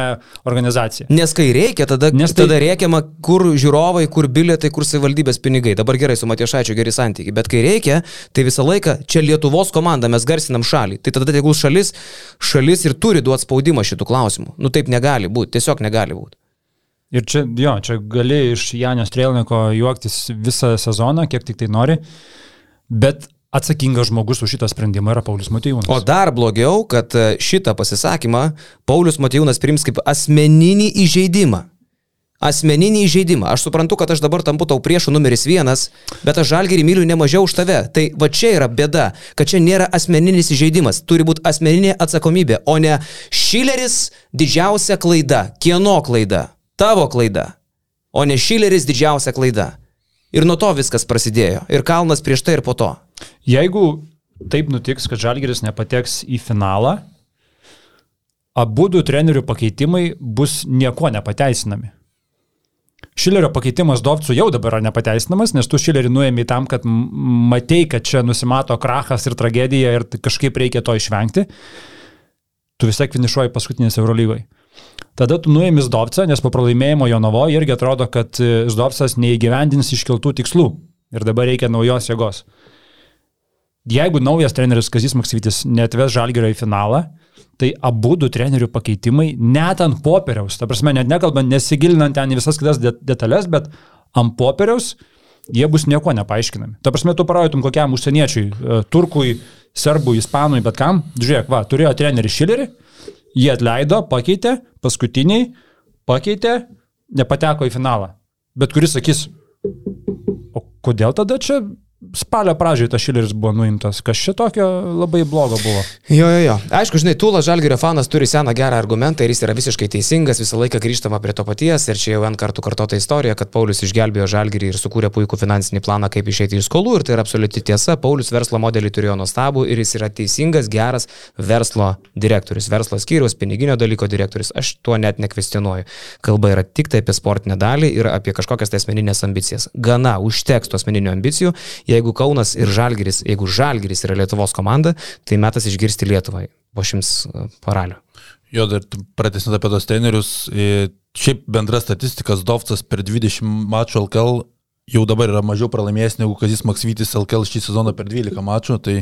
organizaciją. Nes kai reikia, tada, Nes tai... tada reikiama, kur žiūrovai, kur bilietai, kur savivaldybės pinigai. Dabar gerai, su Matiešaičiu geri santykiai, bet kai reikia, tai visą laiką čia Lietuvos komanda, mes garsinam šalį. Tai tada tegul šalis, šalis ir turi duoti spaudimą šitų klausimų. Nu taip negali būti, tiesiog negali būti. Ir čia, jo, čia gali iš Janio Strelniko juoktis visą sezoną, kiek tik tai nori, bet atsakingas žmogus už šitą sprendimą yra Paulius Matijūnas. O dar blogiau, kad e, šitą pasisakymą Paulius Matijūnas priims kaip asmeninį įžeidimą. Asmeninį įžeidimą. Aš suprantu, kad aš dabar tampu tau priešų numeris vienas, bet aš žalgerį myliu ne mažiau už tave. Tai va čia yra bėda, kad čia nėra asmeninis įžeidimas. Turi būti asmeninė atsakomybė, o ne Šileris didžiausia klaida. Kieno klaida? Tavo klaida. O ne Šileris didžiausia klaida. Ir nuo to viskas prasidėjo. Ir kalnas prieš tai ir po to. Jeigu taip nutiks, kad Žalgiris nepateks į finalą, abu du trenerių pakeitimai bus nieko nepateisinami. Šilerio pakeitimas Dovcų jau dabar yra nepateisinamas, nes tu Šilerį nuėmė tam, kad matei, kad čia nusimato krachas ir tragedija ir kažkaip reikia to išvengti. Tu vis tiek finišuoji paskutinės Eurolygoje. Tada tu nuėmė Zdovcą, nes po pralaimėjimo Jonovo irgi atrodo, kad e, Zdovcas neįgyvendins iškeltų tikslų ir dabar reikia naujos jėgos. Jeigu naujas treneris Kazis Maksytis netves Žalgerio į finalą, tai abu du trenerių pakeitimai net ant popieriaus, ta prasme, net nekalbant, nesigilinant ten į visas kitas det- detalės, bet ant popieriaus jie bus nieko nepaaiškinami. Ta prasme, tu parodytum kokiam užsieniečiui, e, turkui, serbui, ispanui, bet kam, žiūrėk, va, turėjo trenerį Šilerį, jie atleido, pakeitė, paskutiniai pakeitė, nepateko į finalą. Bet kuris sakys, o kodėl tada čia spalio pradžioje tas Šileris buvo nuimtas, kas čia tokio labai blogo buvo. Jo, jo, jo. Aišku, žinai, Tūlas Žalgirio fanas turi seną gerą argumentą ir jis yra visiškai teisingas, visą laiką grįžtama prie to paties ir čia jau N kartų kartota istorija, kad Paulius išgelbėjo Žalgirį ir sukūrė puikų finansinį planą, kaip išeiti iš skolų ir tai yra absoliuti tiesa. Paulius verslo modelį turėjo nuostabų ir jis yra teisingas, geras verslo direktorius, verslo skyrius, piniginio dalyko direktorius. Aš tuo net nekvestionuoju. Kalba yra tik tai apie sportinę dalį ir apie kažkokias tai asmeninės ambicijas. Gana, užteks tų asmeninių ambicijų. Jeigu Kaunas ir Žalgiris, jeigu Žalgiris yra Lietuvos komanda, tai metas išgirsti Lietuvai po šimts e, paralių. Jo, dar pratęsint apie tos trenerius, e, šiaip bendra statistika, Dovcas per 20 mačų LKL jau dabar yra mažiau pralaimėjęs negu Kazis Maksvytis LKL šį sezoną per 12 mačų, tai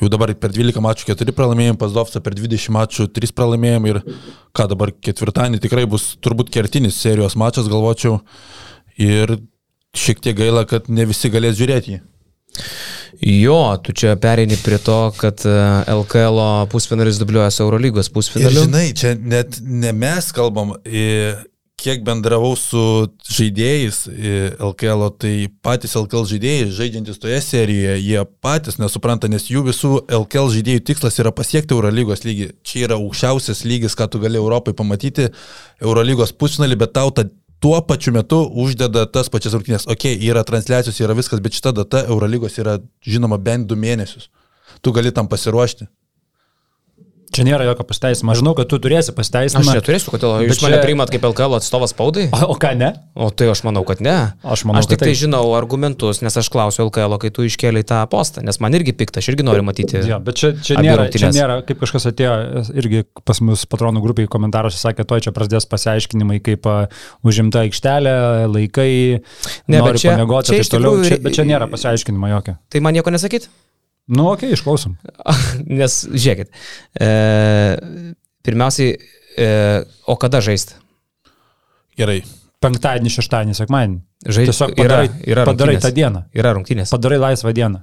jau dabar per 12 mačų 4 pralaimėjimai, pas Dovcą per 20 mačų 3 pralaimėjimai ir ką dabar ketvirtadienį tikrai bus turbūt kertinis serijos mačas, galvočiau, ir šiek tiek gaila, kad ne visi galės žiūrėti jį. Jo, tu čia pereini prie to, kad e, LKL pusfinalis dubliuoja su Eurolygos Ir pusfinaliu. žinai, čia net ne mes kalbam, i, kiek bendravau su žaidėjais LKL, tai patys LKL žaidėjai, žaidžiantis toje serijoje, jie patys nesupranta, nes jų visų LKL žaidėjų tikslas yra pasiekti Eurolygos lygį. Čia yra aukščiausias lygis, ką tu gali Europai pamatyti, Eurolygos pusfinalį, bet tau ta tuo pačiu metu uždeda tas pačias rungtynės. Ok, yra transliacijos, yra viskas, bet šita data Eurolygos yra žinoma bent du mėnesius. Tu gali tam pasiruošti. Čia nėra jokio pasiteisinimo. Aš žinau, kad tu turėsi Aš pasiteisinimą. neturėsiu, kodėl jūs mane čia- priimat kaip LKL atstovas spaudai? O, o ką ne? O tai aš manau, kad ne. Aš manau, aš tik tai taip. žinau argumentus, nes aš klausiu LKL, kai tu iškėlai tą postą, nes man irgi pikta, aš irgi noriu matyti. Jo, bet čia, čia, nėra, čia rungtynes. nėra, kaip kažkas atėjo irgi pas mus patronų grupiai komentaruose sakė, toj čia prasidės pasiaiškinimai, kaip a, užimta aikštelė, laikai, Ne, nori čia- pamiegoti čia ir taip toliau. Čia, bet čia nėra pasiaiškinimo jokio. Tai man nieko nesakyt? Nu, okei, okay, išklausom. nes, žiūrėkit, e, pirmiausiai, e, o kada žaisti? Gerai. Penktadienį, šeštadienį, sekmadienį. Žai- Tiesiog yra- padarai, yra padarai rungtynės. tą dieną. Yra rungtynės. Padarai laisvą dieną.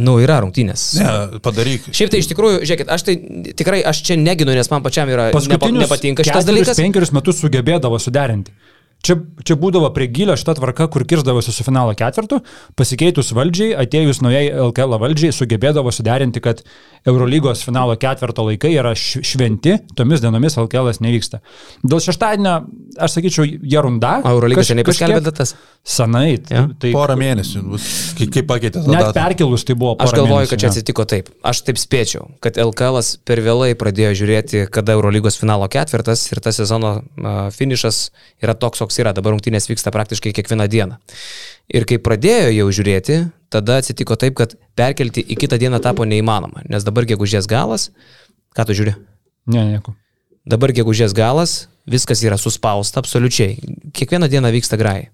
Nu, yra rungtynės. Ne, padaryk. Šiaip tai iš tikrųjų, žiūrėkit, aš tai tikrai, aš čia neginu, nes man pačiam yra nepa, Paskutinius nepatinka šitas dalykas. penkerius metus sugebėdavo suderinti. Čia, čia būdavo prie gilio šita tvarka, kur kirzdavosi su finalo ketvirtu, pasikeitus valdžiai, atėjus naujai LKL valdžiai, sugebėdavo suderinti, kad Eurolygos finalo ketvirto laikai yra šventi, tomis dienomis LKL nevyksta. Dėl šeštadienio, aš sakyčiau, jie runda. Eurolyga Kaž- seniai paskelbė datas. Senai. Jo. Tai Porą mėnesių bus, kai, kai pakeitė net datą. perkelus tai buvo. Aš galvoju, mėnesių, kad čia jo. atsitiko taip. Aš taip spėčiau, kad LKL per vėlai pradėjo žiūrėti, kada Eurolygos finalo ketvirtas ir tas sezono finišas yra toks, koks toks yra, dabar rungtynės vyksta praktiškai kiekvieną dieną. Ir kai pradėjo jau žiūrėti, tada atsitiko taip, kad perkelti į kitą dieną tapo neįmanoma, nes dabar gegužės galas, ką tu žiūri? Ne, nieko. Dabar gegužės galas, viskas yra suspausta absoliučiai. Kiekvieną dieną vyksta grai.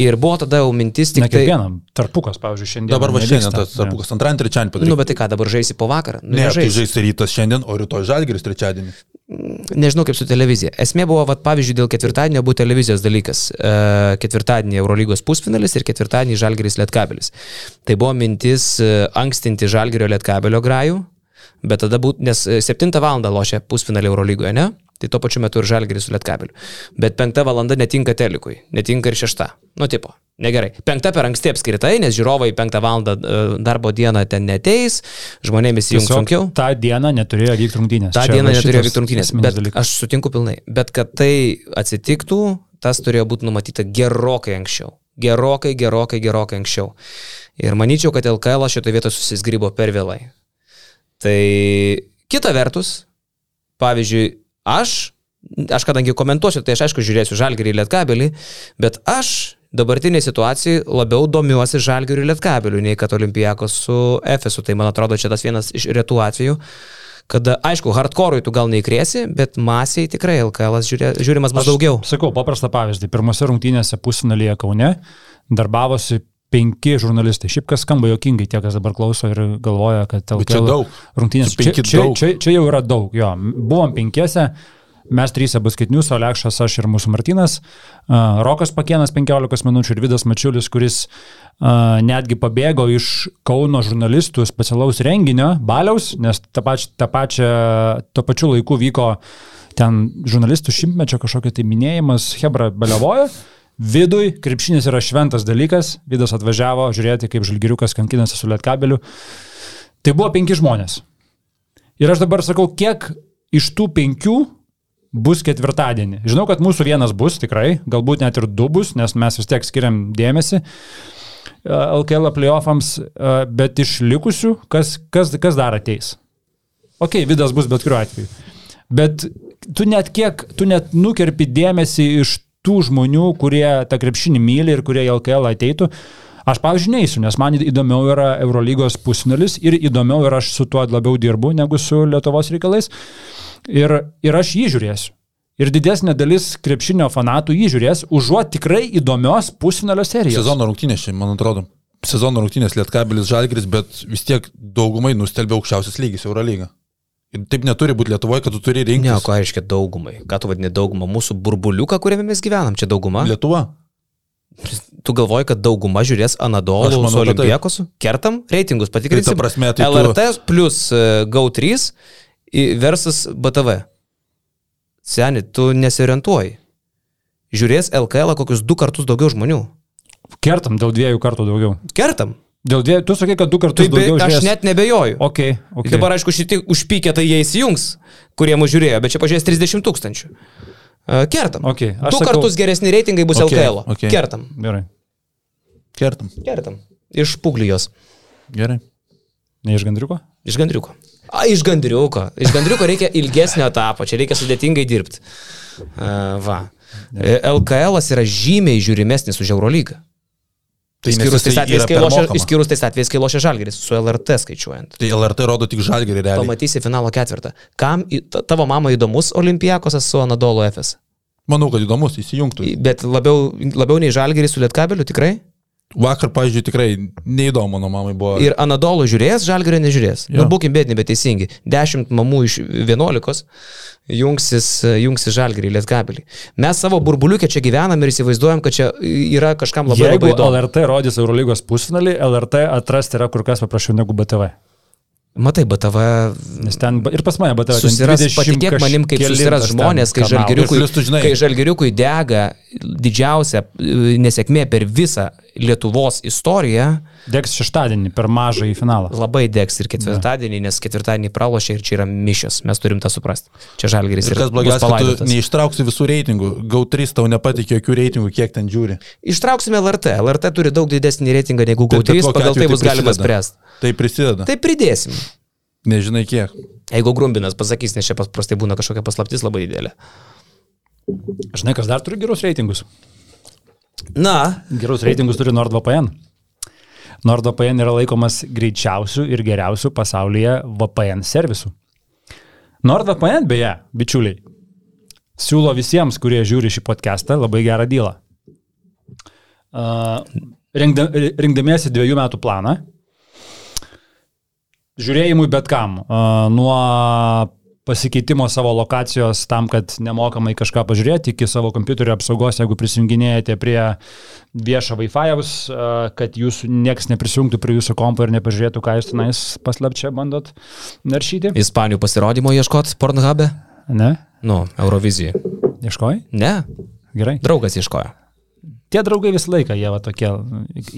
Ir buvo tada jau mintis tik Ne tai... kiekvienam. Tarpukas, pavyzdžiui, šiandien. Dabar va nevyksta. šiandien tas Ne. apukas antradienį, trečiadienį Nu, padarė. bet tai ką, dabar žaisi po vakarą? Nu, Ne, tai nežaisi. žais rytas šiandien, o rytoj žalgeris trečiadienį. Nežinau kaip su televizija. Esmė buvo, vat, pavyzdžiui, dėl ketvirtadienio buvo televizijos dalykas. E, ketvirtadienį Eurolygos pusfinalis ir ketvirtadienį Žalgeris Lietkabelis. Tai buvo mintis e, ankstinti Žalgerio Lietkabelio grajų, bet tada būt, nes e, 7 val. lošia pusfinalį Eurolygoje, ne? Tai tuo pačiu metu ir Žalgeris su Lietkabeliu. Bet 5 val. netinka telikui, netinka ir 6. Nu, tipo, negerai. 5 per anksti apskritai, nes žiūrovai 5 val. darbo dieną ten neteis, žmonėmis įjungs sunkiau. tą dieną neturėjo vykti rungtynės. Ta Čia diena neturėjo vykti rungtynės, bet dalykas. aš sutinku pilnai. Bet kad tai atsitiktų, tas turėjo būti numatyta gerokai anksčiau. Gerokai, gerokai, gerokai anksčiau. Ir manyčiau, kad LKL šitoje vietoje susisgrybo per vėlai. Tai kita vertus, pavyzdžiui, aš, aš kadangi komentuosiu, tai aš aišku žiūrėsiu Žalgirį Lietkabelį, bet aš dabartinėje situacijoje labiau domiuosi Žalgirių Lietkabeliu, nei kad Olimpijakos su Efesu. Tai man atrodo, čia tas vienas iš retų atvejų, kada, aišku, hardcore'ui tu gal neįkrėsi, bet masiai tikrai LKL žiūrė, žiūrimas bus daugiau. Sakau, paprastą pavyzdį. Pirmose rungtynėse pusfinalyje Kaune darbavosi penki žurnalistai. Šiaip kas skamba jokingai tie, kas dabar klauso ir galvoja, kad Bet čia LKL daug. rungtynės. Čia Čia, čia, čia, čia jau yra daug. Jo, buvom penkiese. Mes trys abu skaitinius, Olekšas, aš ir mūsų Martinas, uh, Rokas Pakienas 15 minučių ir Vidas Mačiulis, kuris uh, netgi pabėgo iš Kauno žurnalistų specialaus renginio, baliaus, nes tą pačią, tą pačią, tuo pačiu laiku vyko ten žurnalistų šimtmečio kažkokio tai minėjimas, Hebra baliavojo. Vidui krepšinis yra šventas dalykas, Vidas atvažiavo žiūrėti, kaip žalgiriukas kankinasi su lietkabeliu. Tai buvo penki žmonės. Ir aš dabar sakau, kiek iš tų penkių bus ketvirtadienį. Žinau, kad mūsų vienas bus tikrai, galbūt net ir du bus, nes mes vis tiek skiriam dėmesį e, LKL playoffams, e, bet iš likusių, kas, kas, kas dar ateis? Ok, Vidas bus bet kuriuo atveju. Bet tu net kiek, tu net nukerpi dėmesį iš tų žmonių, kurie tą krepšinį myli ir kurie į LKL ateitų. Aš, pavyzdžiui, neįsiu, nes man įdomiau yra Eurolygos pusfinalis ir įdomiau ir aš su tuo labiau dirbu negu su Lietuvos reikalais. Ir, ir aš jį žiūrėsiu. Ir didesnė dalis krepšinio fanatų jį žiūrės, užuot tikrai įdomios pusfinalio serijos. Sezono rungtynės man atrodo. Sezono rungtynės Lietkabelis Žalgris, bet vis tiek daugumai nustelbė aukščiausias lygis Eurolyga. Taip neturi būti Lietuvoje, kad tu turi Ne, rinktis. o ką reiškia daugumai? Ką tu vadini daugumą? Mūsų burbuliuką, kuriame mes gyvenam, čia dauguma? Lietuva. Tu galvoji, kad dauguma žiūrės Anadolų su. Olimpiakosu? Kertam reitingus, patikrinsim. Tai ta prasme, tai tu- LRT plus e, GO3 į- versus BTV. Seni, tu nesiorientuoji. Žiūrės LKL kokius du kartus daugiau žmonių. Kertam dėl dviejų kartų daugiau. Kertam. Dėl dviejų, tu sakai, kad du kartus Tai be, daugiau aš žiūrės. net nebejoju. Ok, ok. Okay. Dabar, aišku, šitie užpykė, tai jie įsijungs, kurie mūsų žiūrėjo, bet čia pažiūrės 30 tūkstančių. E, Kertam. Ok, aš Du sakau- kartus geresni reitingai bus Ok, LKL. ok. Kertam. Gerai. Kertam. Kertam. Iš Puglijos. Gerai. Ne iš gandriuko? Iš gandriuko. A, iš gandriuko. Iš gandriuko reikia ilgesnio etapo, čia reikia sudėtingai dirbti. Uh, va. E, LKL yra žymiai žiūrimesnis už Eurolygą. Tai Išskyrus tais atvejais, kai lošia, išskyrus tais atvejais, kai lošia Žalgeris, su LRT skaičiuojant. Tai LRT rodo tik Žalgirį realiai. Pamatysi finalo ketvirtą. Kam tavo mama įdomus Olimpijakosas su Anadolo FS? Manau, kad įdomus, įsijungtų. Bet labiau, labiau nei Žalgeris su Lietkabeliu, tikrai? Vakar, pavyzdžiui, tikrai neįdomu mano mamai buvo. Ir Anadolo žiūrės, Žalgerio nežiūrės. Jo. Nu, būkim bėdini, bet teisingi. Dešimt mamų iš vienuolikos jungsis, jungsis Žalgerį, Lietkabelį. Mes savo burbuliukę čia gyvenam ir įsivaizduojam, kad čia yra kažkam labai, Jeigu labai įdomu. LRT rodys Eurolygos pusfinalį, LRT atrasti yra kur kas paprasčiau negu BTV. Matai, BTV Nes ten ir pas mane BTV. susiras, 20 patikėk manim, kaip susiras žmonės, kai žinai- kai žalgeriukui dega didžiausia e, nesėkmė per visą Lietuvos istoriją, Degs šeštadienį per mažą į finalą. labai degs ir ketvirtadienį, nes ketvirtadienį pralošė ir čia yra mišios. Mes turim tą suprasti. Čia žalgeris Ir ir kas blogiausia, neištrauksi visų reitingų. GAU3 tau nepatikė jokių reitingų, kiek ten žiūri. Ištrauksime LRT. LRT turi daug didesnį reitingą negu GO3, kokiu pagal tai bus galima prisideda. spręsti. Tai prisideda. Tai pridėsim. Nežinai kiek. Jeigu Grumbinas pasakys, nes čia paprastai būna kažkokia paslaptis labai didelė. Žinai, kas dar turi gerus reitingus? Na, Gerus reitingus turi NordVPN. NordVPN yra laikomas greičiausių ir geriausių pasaulyje VPN servisų. NordVPN, beje, bičiuliai, siūlo visiems, kurie žiūri šį podcastą, labai gerą dylą. Uh, rengda, rengdamiesi dviejų metų planą, žiūrėjimui bet kam, uh, nuo pasikeitimo savo lokacijos tam, kad nemokamai kažką pažiūrėti, iki savo kompiuterio apsaugos, jeigu prisijunginėjate prie viešo Wi-Fi'aus, kad jūs nieks neprisijungtų prie jūsų kompo ir nepažiūrėtų, ką jūs tenais paslapčia bandot naršyti. Ispanijų pasirodymo ieškot Pornhub'e? Ne? Nu, Eurovizijai. Ieškojai? Ne, Gerai. draugas ieškojo. Tie draugai visą laiką, jie va tokie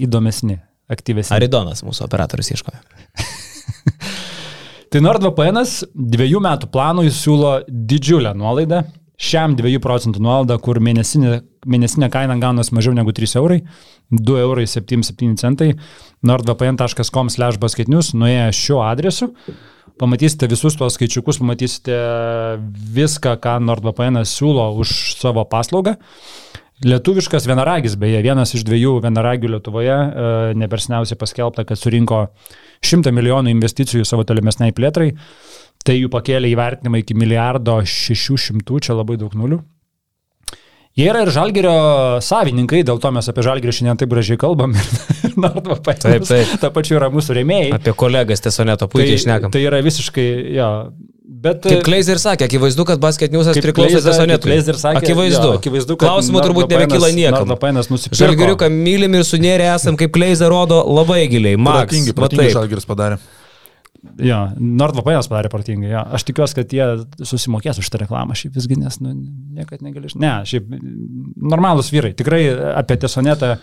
įdomesni, aktyvesni. Aridonas mūsų operatorius ieškojo. Tai NordVPN dviejų metų planui siūlo didžiulę nuolaidą. Šiam 2 procentų nuolaidą, kur mėnesinė, mėnesinė kaina gaunas mažiau negu 3 eurai, 2 eurai 77 centai, nordvpn.com slash basketinius, nuėję šiuo adresu, pamatysite visus tuos skaičiukus, pamatysite viską, ką NordVPN siūlo už savo paslaugą. Lietuviškas vienaragis, beje, vienas iš dviejų vienaragių Lietuvoje, e, nepersniausiai paskelbta, kad surinko 100 milijonų investicijų savo tolimesniai plėtrai, tai jų pakėlė įvertinimą iki milijardo 600, čia labai daug nulių. Jie yra ir žalgerio savininkai, dėl to mes apie žalgerį šiandien taip gražiai kalbam ir Nordva Taip, paėmė. taip. Ta pačiu yra mūsų rėmėjai. Apie kolegas Tesoneto puikiai išnekam. tai yra visiškai, jo. Bet, Kaip Kleizer sakė, akivaizdu, kad Basket Newsas priklauso Tesonetui. Glazer sakė, Akivaizdu. jo, akivaizdu Klausimų turbūt nebekyla niekam. Žalgiriuką mylim ir sunėrė esam, kaip Kleizer rodo, labai giliai. Protingi taip. žalgeris padarė. Jo, NordVPN padarė protingai. Jo. Aš tikiuosi, kad jie susimokės už tą reklamą šiaip visgi, nes nu, niekad negali. Ne, šiaip normalūs vyrai. Tikrai apie tiesonetą,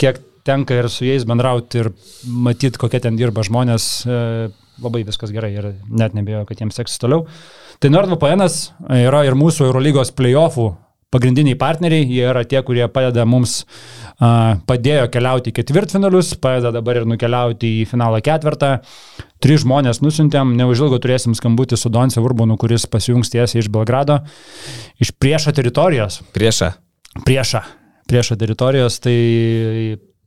kiek tenka ir su jais bendrauti ir matyti, kokie ten dirba žmonės, e, labai viskas gerai ir net nebejoju, kad jiems seksis toliau. Tai NordVPN yra ir mūsų Eurolygos playoffų pagrindiniai partneriai, jie yra tie, kurie padeda mums, a, padėjo keliauti į ketvirtfinalius, padeda dabar ir nukeliauti į finalą ketvirtą. Tris žmonės nusintėm, neužilgo turėsim skambutį su Donce Urbanu, kuris pasijungs tiesiai iš Belgrado, iš priešo teritorijos, Priešą. priešą, priešo teritorijos, tai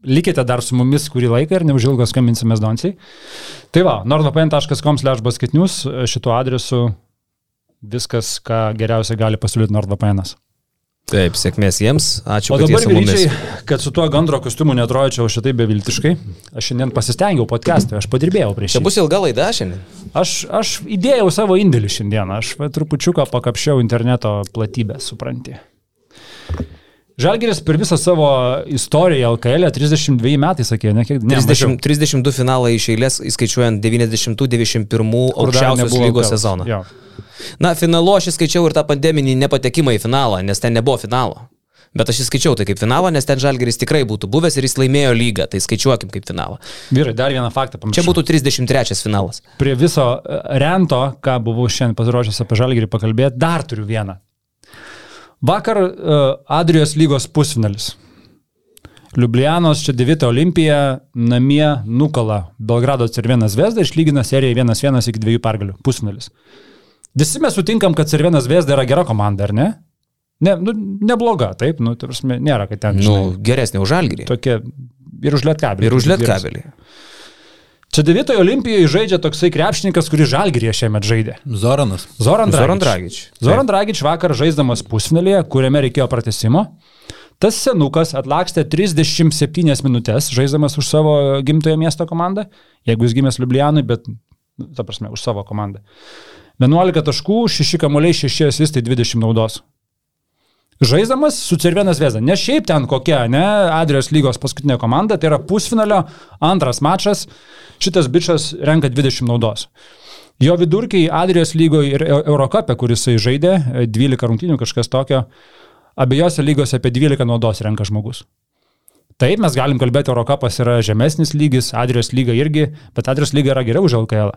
likite dar su mumis kurį laiką ir neužilgo skambinsimės Doncijai. Tai va, nordvpn.com basketnius šituo adresu viskas, ką geriausia gali pasiūlyti NordVPN. Taip, sėkmės jiems. Ačiū, O dabar, vyričiai, kad su tuo gandro kostiumu netrodyčiau šitai beviltiškai, aš šiandien pasistengiau podcast'ui, aš padirbėjau prieš Čia bus ilga laida šiandien. Aš, aš įdėjau savo indėlį šiandien, aš trupučiuką pakapšiau interneto platybę, supranti. Žalgeris per visą savo istoriją LKL 32 metai, sakė, ne kiek? Ne, 30, 32 finalai iš eilės, įskaičiuojant 90-91 Kur dar aukščiausios lygos sezoną. Jo. Na, finalu aš įskaičiau ir tą pandeminį nepatekimą į finalą, nes ten nebuvo finalo. Bet aš įskaičiau tai kaip finalą, nes ten Žalgeris tikrai būtų buvęs ir jis laimėjo lygą, tai skaičiuokim kaip finalą. Vyrai, dar vieną faktą pamiršau. Čia būtų 33 finalas. Prie viso e, rento, ką buvau šiandien pasiruošęs apie Žalgirį pakalbėti, dar turiu vieną. Vakar uh, Adrijos lygos pusfinalis. Liublianos čia 9 olimpija namie nukala Belgrado Cervienas Vesda, išlygina seriją 1-1 iki 2 pergalių. Pusfinalis. Visi mes sutinkam, kad Cervienas Vesda yra gera komanda, ar ne? Ne, nu, nebloga, taip, nu, tai prasme, nėra, kad ten, Nu, žinai, geresnė už Žalgerį. tokie ir už Lietkabelį. Ir už Lietkabelį. Čia 9 olimpijoje žaidžia toksai krepšininkas, kuris Žalgirėje šiemet žaidė. Zoranas. Zoran Dragič. Zoran Dragič. Zoran Dragič vakar žaisdamas pusfinalėje, kuriame reikėjo pratesimo. Tas senukas atlakstė 37 minutės, žaisdamas už savo gimtojo miesto komandą, jeigu jis gimęs Liublianui, bet, nu, ta prasme, už savo komandą. 11 taškų, 6 kamuoliai, 6 asistai, 20 naudos. Žaisdamas su Cervienas Vėza. Ne šiaip ten kokia, ne, Adrijos lygos paskutinė komanda, tai yra pusfinalio antras mačas, šitas bičias renka 20 naudos. Jo vidurkiai Adrijos lygoje ir Eu- Eurocapė, kuris žaidė, e, 12 rungtynių kažkas tokio, abiejose lygose apie 12 naudos renka žmogus. Taip, mes galim kalbėti, Eurocapas yra žemesnis lygis, Adrijos lyga irgi, bet Adrijos lyga yra geriau už LKL.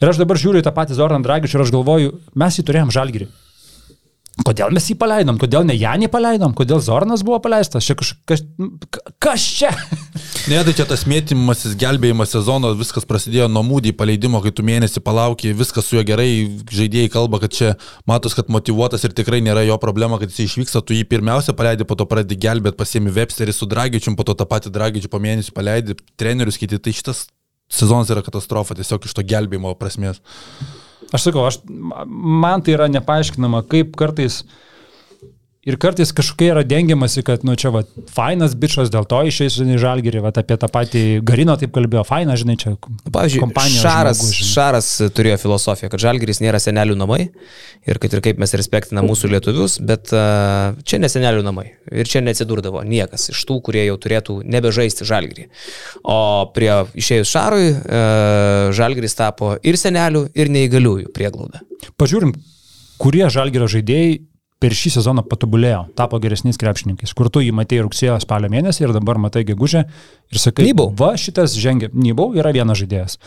Ir aš dabar žiūriu į tą patį Zoran Dragičių ir aš galvoju, mes jį turėjom žalgirį. Kodėl mes jį paleidom, kodėl ne Janį paleidom, kodėl Zornas buvo paleistas, čia kažkas, kas čia? Ne, tai čia tas mėtymasis, gelbėjimas sezono, viskas prasidėjo nuo mūdį paleidimo, kai tu mėnesį palauki, viskas su juo gerai, žaidėjai kalba, kad čia matos, kad motivuotas ir tikrai nėra jo problema, kad jis išvyksta, tu jį pirmiausia paleidi, po to pradedi gelbėti, pasiemi Websterį su Dragičium, po to tą patį Dragičių po mėnesį paleidi, trenerius kiti, tai šitas sezonas yra katastrofa, tiesiog iš to gelbėjimo prasmės. Aš sakau, aš, man tai yra nepaaiškinama, kaip kartais Ir kartais kažkokia yra dengiamasi, kad, nu, čia, va, fainas bičias, dėl to išeis, žinai, žalgerį, va, apie tą patį Garino taip kalbėjo, fainas, žinai, čia Pavyzdžiui, kompanijos. Šaras, žmogus, žinai. Šaras turėjo filosofiją, kad žalgeris nėra senelių namai ir kad ir kaip mes respektinam mūsų lietuvius, bet uh, čia ne senelių namai ir čia neatsidurdavo niekas iš tų, kurie jau turėtų nebežaisti žalgerį. O prie išėjus Šarui uh, žalgeris tapo ir senelių, ir neįgaliųjų prieglauda. Pažiūrim, kurie žalgerio žaidėjai per šį sezoną patobulėjo, tapo geresniais krepšininkais. Kur tu jį matėjai rugsėjo spalio mėnesį ir dabar matai gegužę ir sakai, Nybau. va šitas žengia, Nybau yra vienas žaidėjas.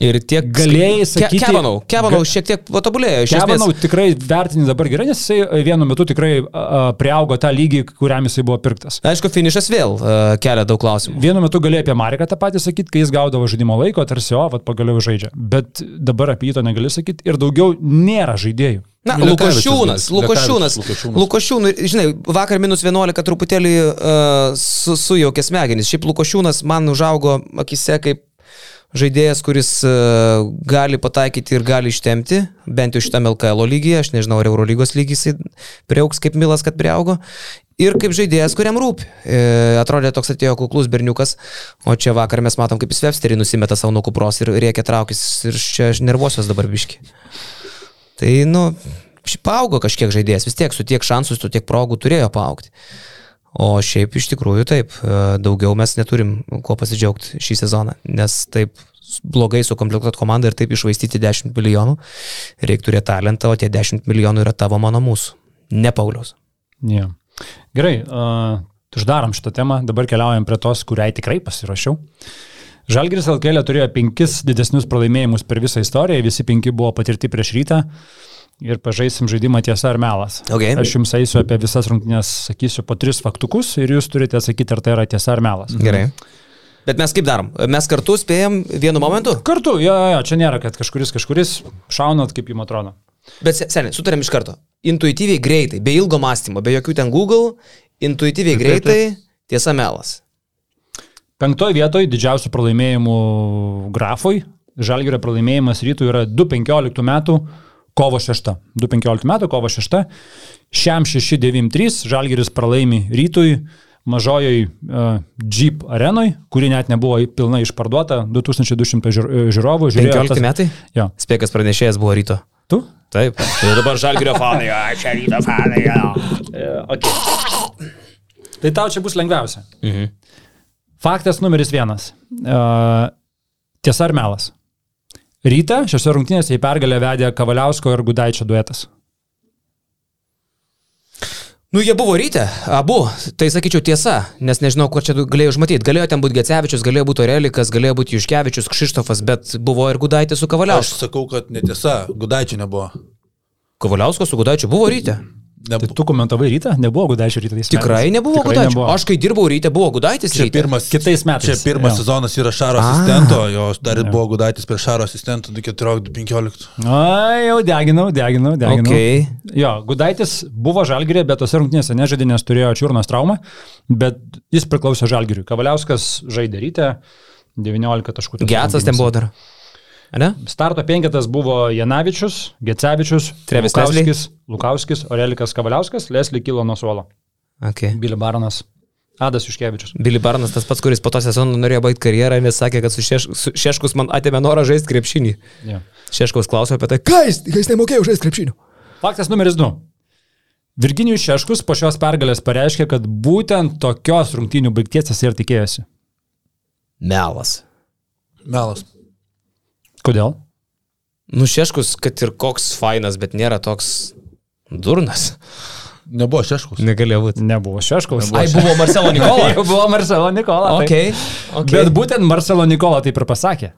Ir tiek Galėjai sakyti- Kevanau, Kevanau šiek tiek patobulėjo. Kevanau esmės. tikrai vertini dabar gerai, nes jisai vienu metu tikrai a, a, priaugo tą lygį, kuriam jisai buvo pirktas. Aišku, finišas vėl uh, kelia daug klausimų. Vienu metu galėjai apie Mariką tą patį sakyti, kai jis gaudavo žaidimo laiko, tarsi, o, vat pagaliau žaidžia. Bet dabar apie jį to negali sakyti ir daugiau nėra žaidėjų. Na, Lukošiūnas. Lukošiūnas, Lukošiūnas, žinai, vakar minus 11 truputėlį uh, su, sujaukė smegenis. Šiaip Lukošiūnas man užaugo akise kaip žaidėjas, kuris uh, gali pataikyti ir gali ištemti, bent jau šitame LKL lygyje, aš nežinau, ar Eurolygos lygis priauks kaip Milas, kad priaugo. Ir kaip žaidėjas, kuriam rūpi. E, atrodė toks atėjo kuklus berniukas, o čia vakar mes matom, kaip jis Websterį nusimeta savo nuo kupros ir rėkia traukis ir čia aš nervuosios dabar biški. Tai, nu, šiaip augo kažkiek žaidėjas, vis tiek su tiek šansų, su tiek progų turėjo paaugti. O šiaip iš tikrųjų taip, e, daugiau mes neturim kuo pasidžiaugti šį sezoną, nes taip blogai sukomplektuot komandą ir taip išvaistyti 10 milijonų, reikia turėti talentą, o tie 10 milijonų yra tavo, mano, mūsų, ne Pauliaus. Yeah. Gerai, uh, uždarom šitą temą, dabar keliaujam prie tos, kuriai tikrai pasirašiau. Žalgiris LKL turėjo penkis didesnius pralaimėjimus per visą istoriją, visi penki buvo patirti prieš rytą ir pažaisim žaidimą tiesa ar melas. Okay. Aš jums eisiu apie visas rungtynės, sakysiu po tris faktukus ir jūs turite atsakyti, ar tai yra tiesa ar melas. Gerai. Bet mes kaip darom? Mes kartu spėjom vienu momentu? Kartu, jo, jo, čia nėra, kad kažkuris kažkuris šaunat, kaip jums atrodo. Bet se- seniai, sutarėm iš karto. Intuityviai greitai, be ilgo mąstymo, be jokių ten Google, intuityviai greitai, tiesa melas. Penktoje vietoje didžiausių pralaimėjimų grafui. Žalgirio pralaimėjimas rytų yra 2.15 metų kovo 6. 2.15 metų kovo 6. Šiam 6.93 Žalgiris pralaimi rytui mažojoj uh, Jeep arenoj, kuri net nebuvo pilnai išparduota, 2200 žiūr- žiūrovų. žiūrėjo 15 metai? Jo. Spėkas pranešėjas buvo ryto. Tu? Taip. Ir dabar žalgerio fanai. ai, Čia ryto fanai. jo. E, okay. Tai tau čia bus lengviausia. Mhm. Faktas numeris vienas. Uh, tiesa ar melas? Ryta šiose rungtynėse į pergalę vedė Kavaliausko ir Gudaičio duetas. Nu, jie buvo ryte, abu. Tai sakyčiau tiesa, nes nežinau, ko čia galėjau užmatyti. Galėjo ten būti Gecevičius, galėjo būti Orelikas, galėjo būti Juškevičius, Kšištofas, bet buvo ir Gudaitis su Aš Kavaliausku. sakau, kad netiesa, Gudaičio nebuvo. Kavaliausko su Gudaičiu buvo ryte. Tai Nebu... tu komentavai rytą? Nebuvo Gudaičio ryte. tais Tikrai metais? nebuvo Gudaičio. Aš kai dirbau ryte, buvo Gudaitis Čia ryte. pirmas, Kitais metais. Čia pirmas Jo. sezonas yra Šaro A. asistento, jo dar buvo Gudaitis prie Šaro asistento 2014-2015. Ai, jau deginau, deginau, deginau. Okay. Jo, Gudaitis buvo žalgirė, bet tose rungtynėse nežaidė, nes turėjo čiurnos traumą, bet jis priklausė žalgiriui. Kavaliauskas žaidė ryte, 19 taškų. Getsas ten buvo dar. Ne? Starto penketas buvo Janavičius, Gecevičius, Trevis Lukauskis, Lukauskis, Orelikas Kavaliauskas, Leslie kilo nuo suolo. Okay. Billy Baronas, Adas Juškevičius. Billy Barnas, tas pats, kuris po to sezono norėjo baigti karjerą, nes sakė, kad su, šeš, su Šeškus man atėmė norą žaisti krepšinį. Ja. Šeškus klausė apie tai, ką jis, jis nemokėjo žaisti krepšinių. Faktas numeris 2. Virginijus Šeškus po šios pergalės pareiškė, kad būtent tokios rungtynių baigties jis ir tikėjosi. Melas. Melas. Kodėl? Nu, Šeškus, kad ir koks fainas, bet nėra toks durnas. Nebuvo šeškus. Negalėjo būti. Nebuvo Šeškaus. Ai, buvo Marcelo Nikola. Buvo Marcelo Nikola. taip. Okay. Okay. Bet būtent Marcelo Nikola taip ir pasakė.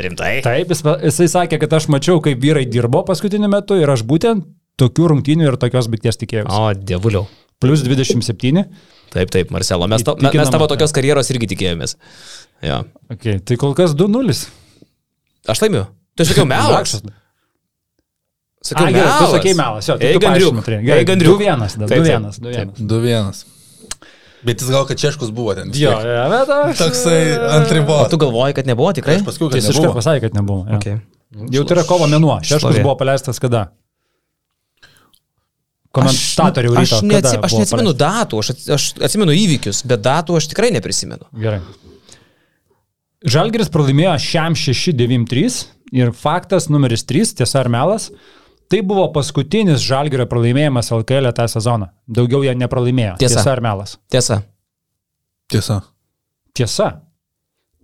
Rimtai. Taip, jis, jisai sakė, kad aš mačiau, kaip vyrai dirbo paskutiniu metu ir aš būtent tokių rungtynių ir tokios baigties tikėjausi. O, dievuliau. Plus 27. Taip, taip, Marcelo. Mes, to, mes tavo tokios karjeros irgi tikėjomės. Jo. Okay, tai kol kas 2-0. Aš laimiu. Tu sakiau melas. Sakiau Ai, gerai, tu melas. sakei melas, jo. Tai Ei, tu gandriuk. paaiškinai, turėjai. Ei, Gerai, gandriuk. 2-1, tada, Taip, taip. 2-1, 2-1. 2-1. Bet jis gal, kad Češkus buvo ten. vis Jo, tiek. jo, bet aš. Toksai ant ribos. tu galvoji, kad nebuvo tikrai? Aš paskui, Tai kad jis iškart nebuvo. pasakė, kad nebuvo. jo. Okay. Jau tai yra kovo mėnuo. Šlovė. buvo paleistas kada? Komentatorių aš, ryto. aš, neatsi, aš neatsimenu datų, aš, aš atsimenu įvykius, bet datų aš tikrai neprisimenu. Gerai. Žalgiris pralaimėjo šiam 6-9-3 ir faktas numeris 3, tiesa ar melas, tai buvo paskutinis Žalgirio pralaimėjimas LKL tą sezoną. Daugiau jie nepralaimėjo. Tiesa. Tiesa ar melas? Tiesa. Tiesa. Tiesa.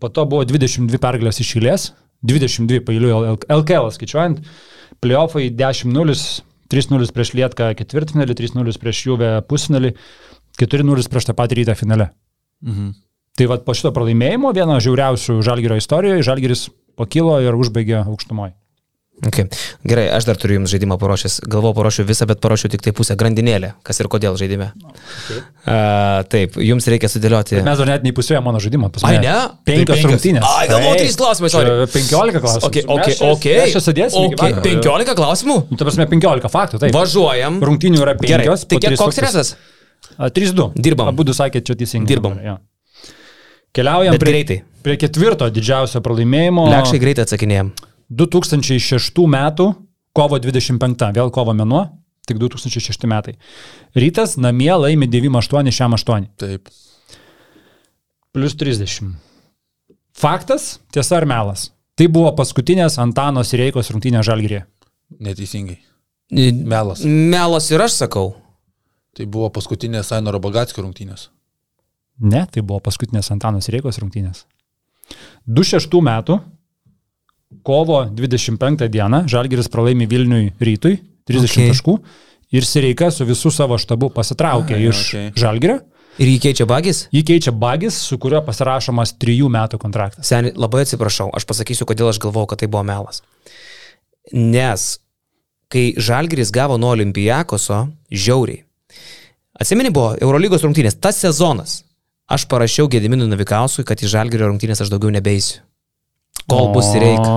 Po to buvo 22 pergalės iš eilės, 22 pailių LKL skaičiuojant, playoffai 10-0, 3-0 prieš Lietką ketvirtfinalį, 3-0 prieš Juvę pusfinalį, 4-0 prieš tą patį rytą finale. Mhm. Tai vad po šito pralaimėjimo, vieno žiauriausių Žalgirio istorijoje, Žalgiris pakilo ir užbaigė aukštumoje. Okay. Gerai, aš dar turiu jums žaidimą paruošęs. Galvoju, paruošiu visą, bet paruošiu tik tai pusę grandinėlę. Kas ir kodėl žaidime. Okay. Uh, taip, jums reikia sudėlioti. Mes dar net neįpusėjome mano žaidimą. Ai, ne? Penkios Tai penkios. rungtynės. Ai, galvoju, trys klausimai, 15 klausimų. Okay, okay, okay. mes čia sudėsim. iki okay. 15 klausimų? Nu, ta prasme, 15 faktų, taip. Važiuojam. Rungtynių yra Gerai, 5. tai kiek koks resas? 3-2. Dirbam. Abu du sakė, čia teisingai. Dirbam. dabar, jo. Keliaujam prie, greitai. prie ketvirto didžiausio pralaimėjimo. Lekšai greitai atsakinėjom. 2006 metų, kovo 25, vėl kovo mėnuo, tik 2006 metai. Rytas namie laimi 9-8 šiam 8. Taip. Plus 30. Faktas, tiesa ar melas? Tai buvo paskutinės Antano Sireikos rungtynės Žalgirėje. Neteisingai. Melas. Melas ir aš sakau. Tai buvo paskutinės Ainoro Bagatskio rungtynės. Ne, tai buvo paskutinės Antano Sireikos rungtynės. 26 metų, kovo 25 dieną, Žalgiris pralaimi Vilniui rytui, 30 Okay. taškų, ir Sireika su visų savo štabu pasitraukė Ai, iš okay. Žalgirio. Ir jį keičia bagis? Jį keičia Bagis, su kuriuo pasirašomas trijų metų kontraktas. Seniai, labai atsiprašau, aš pasakysiu, kodėl aš galvojau, kad tai buvo melas. Nes kai Žalgiris gavo nuo Olimpijakoso, žiauriai. Atsimeni buvo Eurolygos rungtynės, tas sezonas. Aš parašiau Gediminui Navikausui, kad į Žalgirio rungtynės aš daugiau nebeisiu. Kol bus reika.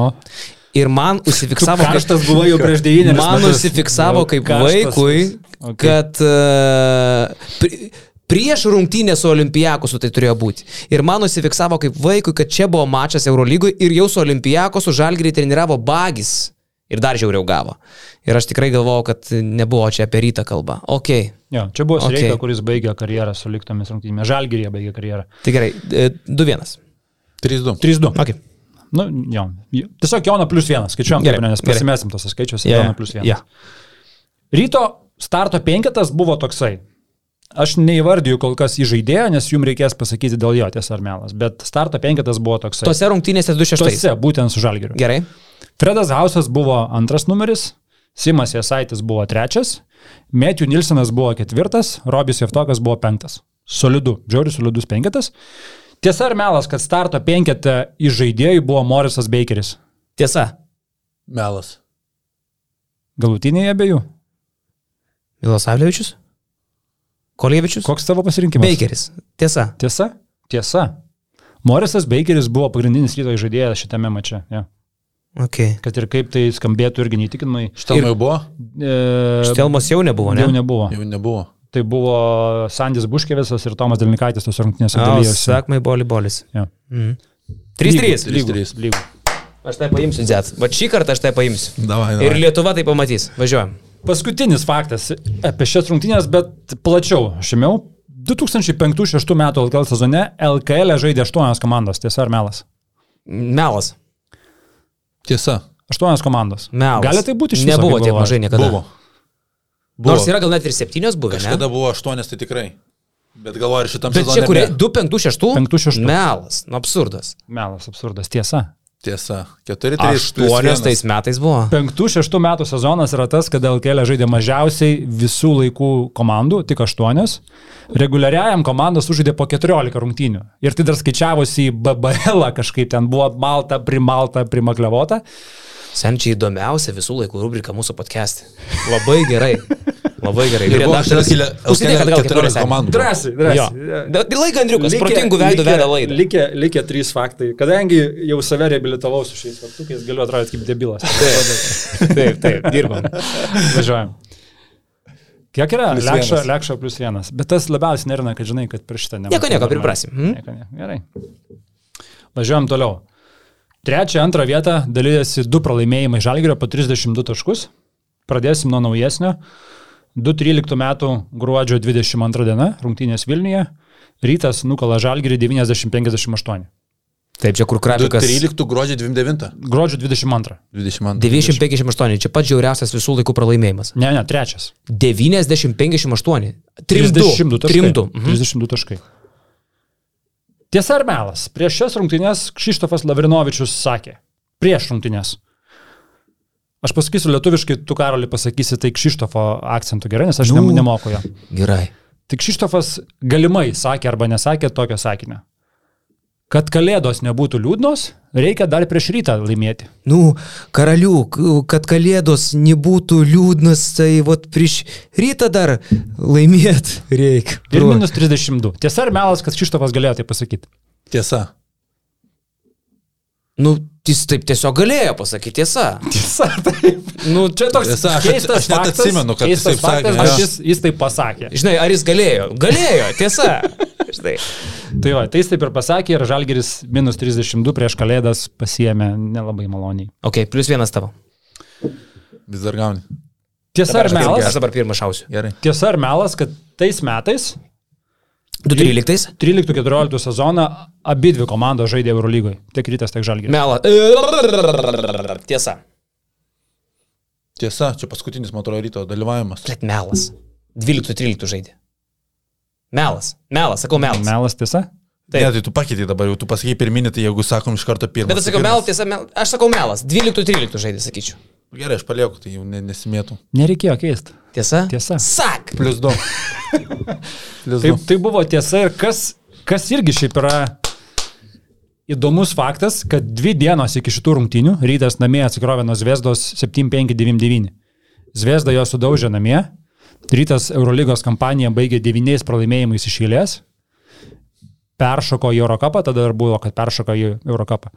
Ir man užsifiksavo, Karštas buvo jau prieš devynerius Man metus. užsifiksavo Jau kaip karštas. vaikui, Okay. kad uh, pri, prieš rungtynę su Olimpijakosu tai turėjo būti. Ir man užsifiksavo kaip vaikui, kad čia buvo mačas Eurolygui ir jau su Olimpijakosu žalgrį treniravo bagis. Ir dar žiauriau gavo. Ir aš tikrai galvojau, kad nebuvo čia apie rytą kalba. Ok. Jo, čia buvo Okay. Sireika, kuris baigė karjerą su liktomis rungtynėmis. Žalgirėje baigė karjerą. Tai gerai. e, 2-1. 3-2. 3-2. Ok. Nu, jo. Tiesiog Jono plus vienas. Skaičiuojam, Gerai, nes gerai. pasimesim tos skaičiuose. Ja, Jono plus vienas. ja. Ryto starto penketas buvo toksai. Aš neįvardiju kol kas į žaidėją, nes jums reikės pasakyti dėl jo tiesa ar melas, bet starto penketas buvo toksai. Tose rungtynėse 2-6. Tose, būtent su Žalgiriu. Gerai. Fredas Hausas buvo antras numeris, Simas Jasaitis buvo trečias, Matthew Nilsonas buvo ketvirtas, Robis Jeftokas buvo penktas. Solidu, džiaurius solidus penketas. Tiesa ar melas, kad starto penketą iš žaidėjų buvo Morisas Bakeris? Tiesa. Melas. Galutiniai abiejų. Milosavlievičius? Kolievičius? Koks tavo pasirinkimas? Bakeris. Tiesa. Tiesa? Tiesa. Morisas Bakeris buvo pagrindinis ryto žaidėjas šitame mače. Ja. Ok. Kad ir kaip tai skambėtų irgi neįtikinamai. Štelmai buvo? E, Štelmos jau nebuvo, ne? Jau nebuvo. Jau nebuvo. Tai buvo Sandis Buškevėsas ir Tomas Delinikaitis tos rungtynėse O, dalyjosi. Sakmai boli bolis. Jo. Mhm. 3-3. Lygu, 3-3. lygu. Aš tai paimsiu, Zet. Va šį kartą aš tai paimsiu. Davai, Ir davai. Lietuva tai pamatys. Važiuojam. Paskutinis faktas apie šias rungtynės, bet plačiau. Šimiau, 2005-2006 metų LKL sezone LKL žaidė 8 komandos, tiesa ar melas? Melas. Tiesa. 8 komandos. Melas. Gali tai būti iš viso, Nebuvo tiek mažai niekada. Buvo. Buvo. Nors yra gal net ir septynios buvę, ne? Kažkada buvo 8, tai tikrai. Bet galvoju, ir šitam Bet sezone čia kurie? ne. 2, 5, 6? 5, 6. Melas. Nu, absurdas. Melas, absurdas, tiesa. Tiesa. 4, 3, 8 tais metais buvo. 5-6 metų sezonas yra tas, kada LKL žaidė mažiausiai visų laikų komandų, tik 8. Reguliariajam komandos užžaidė po 14 rungtynių. Ir tai dar skaičiavosi į BBL kažkaip ten buvo malta, primalta, primaklevota. Senčiai įdomiausia visų laikų rubrika mūsų podcast'e. Labai gerai. Labai gerai. Ir Redaktorius- Užsidėk atgal, kaip 14 sakė. komandų. Drąsiai, drąsiai. Bet Laik Andriukas, protingų veidų veda laidą. Likę, likę trys faktai. Kadangi jau save reabilitavau su šiais faktukais, galiu atrodyti kaip debilas. Taip, taip, dirbam. Važiuojam. Kiek yra? Plius Lekša, vienas. lekša plus vienas. Bet tas labiausiai nerina, kad žinai, kad prieš šitą Nieko, nieko, priprasim. Hmm? Nieko, ne. Gerai. Važiuojam toliau. Trečią, antrą vietą dalyjasi du pralaimėjimai Žalgirio po 32 taškus. Pradėsim nuo naujesnio. 2013 metų gruodžio 22 diena, rungtynės Vilniuje. Rytas nukala Žalgirį 90-58. Taip, čia kur krabikas. 13 gruodžio 29. Gruodžio 22. 22. 90-58, čia pats žiauriausias visų laikų pralaimėjimas. Ne, ne, trečias. 90-58. 32 taškai. 3-2. Mhm. 32 taškai. Tiesa ar melas? Prieš šias rungtynės Kšištofas Lavrinovičius sakė. Prieš rungtynės. Aš pasakysiu lietuviškai, tu karoli pasakysi tai Kšištofo akcentu gerai, nes aš Nu. nemoku jo. Gerai. Tik Kšištofas galimai sakė arba nesakė tokio sakinio. Kad kalėdos nebūtų liūdnos, reikia dar prieš rytą laimėti. Nu, karaliuk, kad kalėdos nebūtų liūdnas, tai vat prieš rytą dar laimėt reikia. Ir minus 32. Tiesa ar melas, kad Kšištofas galėjo tai pasakyti? Tiesa. Nu, jis taip tiesiog galėjo pasakyti tiesa. Tiesa, taip. Nu, Čia toks Tiesa, aš- keistas aš net faktas, atsimenu, kad jis taip sakė, faktas, jo. Jis, jis taip pasakė. Žinai, ar jis galėjo? Galėjo, tiesa. Štai. Tai va, tai jis taip ir pasakė ir Žalgeris minus 32 prieš kalėdas pasiemė nelabai maloniai. Ok, plus vienas tavo. Vis dar gauni. Tiesa ar Aš melas? dabar pirmą šausiu. Gerai. Tiesa ar melas, kad tais metais 2013? 13-14 sezoną abi dvi komandos žaidė Eurolygoje. Tiek rytas, tiek Žalgeris. Mela. Tiesa. Tiesa, čia paskutinis, man atrodo, ryto dalyvavimas. Bet melas. 12-13 žaidė. Melas. Melas, sakau melas. Melas tiesa? Taip. Ne, tai tu pakeitei dabar, jau tu pasakai pirminį, tai jeigu sakom iš karto pirmą. Bet aš sakau melas, tiesa, mel... aš sakau melas. 12-13 žaidė, sakyčiau. Gerai, aš palieku, tai jau ne, nesimėtų. Nereikėjo keisti. Tiesa? Tiesa. Sak. Plus 2. Plus Tai, 2. tai buvo tiesa ir kas, kas irgi šiaip yra įdomus faktas, kad dvi dienos iki šitų rungtynių rytas namie atsikrovė nuo Zviesdos 7-5-9-9. Zviesda jo sudaužė namie, rytas Eurolygos kampaniją baigė devyniais pralaimėjimais iš eilės, peršoko į Eurocapą, tada dar buvo, kad peršoko į Eurocapą.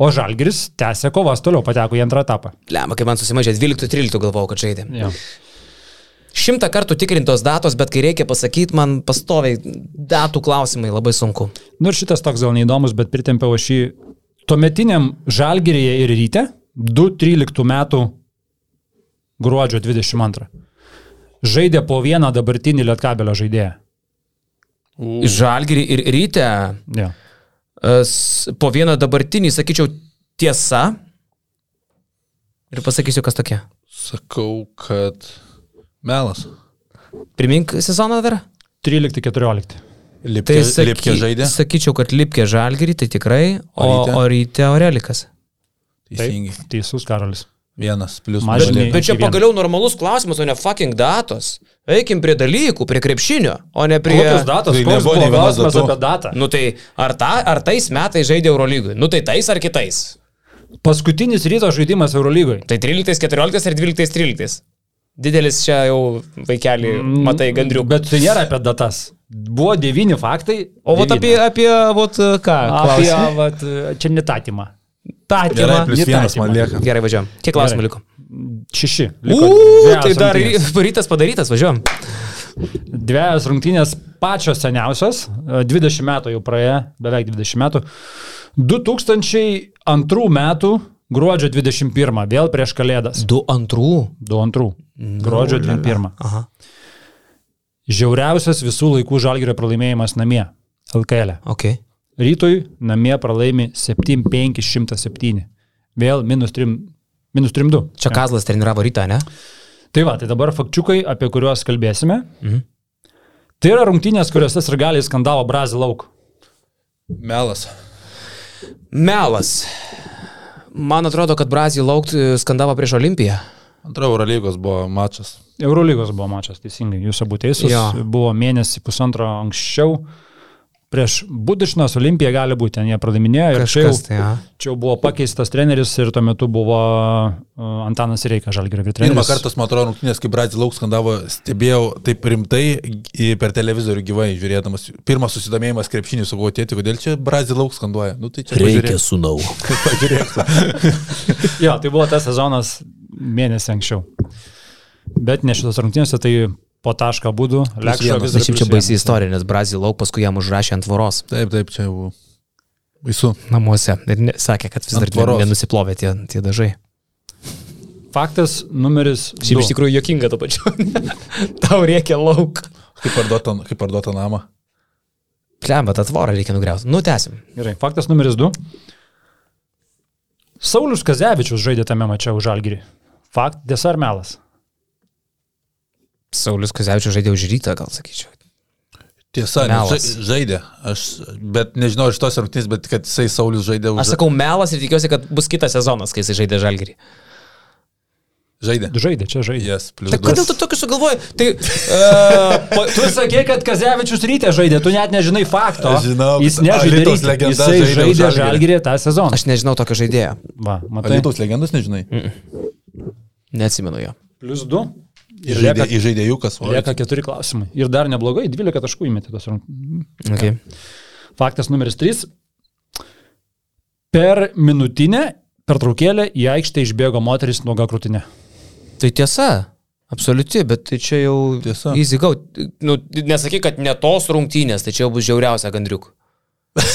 O Žalgiris tęsė kovas toliau, pateko į antrą etapą. Lemma, kai man susimažė 12-13 galvojau, kad žaidė. Ja. Šimtą kartų tikrintos datos, bet kai reikia pasakyti, man pastoviai datų klausimai labai sunku. Nu ir šitas toks gal neįdomus, bet pritempiau aš jį tuometiniam Žalgirėje ir ryte 2-13 metų gruodžio 22. Žaidė po vieną dabartinį Lietkabelio žaidėją. Žalgirį ir ryte Ja. S- po vieną dabartinį, sakyčiau, tiesa. Ir pasakysiu, kas tokia. Sakau, kad melas. Primink sezoną dar. 13-14. Lipkė, Tai saky... Lipkė žaidė. sakyčiau, kad Lipkė Žalgirį, tai tikrai, o, O ryte? o ryte Aurelikas. Teisingai. Teisus Karolis. Vienas, plus Mažinė- mažinė. Bet čia pagaliau normalus klausimas, o ne fucking datos. Eikim prie dalykų, prie krepšinio, o ne prie... Kokios datos? Tai Koks buvo klausimas apie datą? Nu tai ar, ta, ar tais metais žaidė Eurolygui? Nu tai tais ar kitais? Paskutinis ryto žaidimas Eurolygoje. Tai 13-14 ir 12-13. Didelis čia jau vaikelį, matai, gandriuk. Bet tai nėra apie datas. Buvo devyni faktai. O vat apie, apie, vat ką? apie klausi? vat, čia netatymą. Gerai, Tatymą. plus vienas man lieka. Gerai, važiuojam. Kiek klausimų Gerai. liko? Šeši. Liko Uuu, dvejos tai dar rungtynės. ry- rytas padarytas, važiuojam. Dviejas rungtynės pačios seniausios, e, 20 metų jau praėjo, beveik 20 metų. 2002 metų gruodžio 21, vėl prieš Kalėdas. Du antrų. 22. Gruodžio 21. Aha. Žiauriausias visų laikų žalgerio pralaimėjimas namie. LKL. Ok. Rytoj namie pralaimi 7-5-107. Vėl minus 3. Minus 3-2. Čia Kazlas treniravo rytą, ne? Tai va, tai dabar fakčiukai, apie kuriuos kalbėsime. Mhm. Tai yra rungtynės, kuriuose sirgaliai skandavo Brazil lauk. Melas. Melas. Man atrodo, kad Brazil laukt skandavo prieš Olimpiją. Antra Eurolygos buvo mačas. Eurolygos buvo mačas, teisingai, jūs abu teisūs. Buvo mėnesį pusantro anksčiau. Prieš Budišnos Olimpiją gali būti, ten jie pradaminėjo ir čia jau, Kažkas tai, ja. čia jau buvo pakeistas treneris ir tuo metu buvo Antanas Reika Žalgirio Pirmą vytreneris. kartą, man atrodo, rungtynės, kai Brazil Lauks skandavo, stebėjau taip rimtai per televizorių gyvai žiūrėdamas. Pirmas susidomėjimas krepšinį su buvo tėti, kodėl čia Brazil Lauks skanduoja. Nu, tai čia pažiūrėk. sunau. Jo, tai buvo tas sezonas mėnesį anksčiau. Bet ne šitos rungtynėse, tai po tašką būdų, vienas. vis dar šiaip čia baisi istorija, nes Brazil lauk paskui jam užrašė ant tvoros Taip, taip, čia jau baisu. namuose. Ir ne, sakė, kad vis Ant dar tvoros. nenusiplovė tie, tie dažai. Faktas numeris. Šiaip du. iš tikrųjų jokinga to pačiu. Tau reikia lauk. Kaip parduota, kaip parduota namą. Klemba, tą tvorą reikia nugriauti. Nu, tęsim. Gerai, faktas numeris 2. Saulis Kazevičius žaidė tame mače už Žalgirį. Fakt, tiesa ar melas? Saulis Kazevičius žaidė už rytą, gal sakyčiau. Tiesa, Melas. ža- žaidė. Aš, bet nežinau iš tos rungtynės, bet kad jisai Saulis žaidė už... Aš sakau melas ir tikiuosi, kad bus kitas sezonas, kai jis žaidė žalgerį. Žaidė. Žaidė, čia žaidė. Yes, plus Tai kodėl tu tokius sugalvoji? Tai... Uh, Tu sakė, kad Kazevičius ryte žaidė, tu net nežinai fakto. Aš žinau, Jis nežaidė jisai žaidė. Žalgirį tą sezoną. aš nežinau tokio žaidėjo. Va, matai. Alytaus legendos nežinai. Neatsimenu jo. Plus 2. Įžaidė Jukas. o, lieka keturi klausimai. Ir dar neblogai, 12 taškų įmetė tos rungtynės. Okay. Faktas numeris 3. Per minutinę pertraukėlę į aikštę išbėgo moteris nuoga krūtinė. Tai tiesa, absoliuti, bet tai čia jau... Tiesa. Easy go. Nu, nesakyk, kad ne tos rungtynės, tai čia jau bus žiauriausia gandriuk.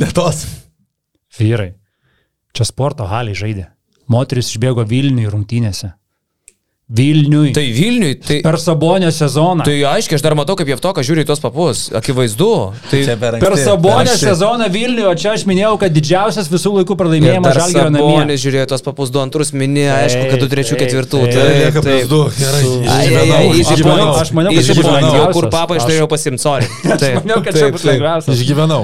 Ne tos. Vyrai. Čia sporto haliai žaidė. Moteris išbėgo Vilniui rungtynėse. Vilniui. Tai Vilniui, tai... Per Sabonio sezoną. Tai aiškiai, aš dar matau, kaip Jevtoka žiūri į tuos papus. Akivaizdu. Tai Čia per Per anksti, Sabonio anksti. sezoną Vilniuje, o čia aš minėjau, kad didžiausias visų laikų pralaimėjimas Žalgirio namie. Sabonis žiūrėjo tos papus du antrus, mini, aišku, kad du trečių, ketvirtų. Tai lieka plus du. Gerai. Aš maniau- aš kad čia bus lengviausias. kur papą aš Aš- norėjau pasimti, sorry. Taip, Maniau, kad čia bus taip. lengviausias. Išgyvenau.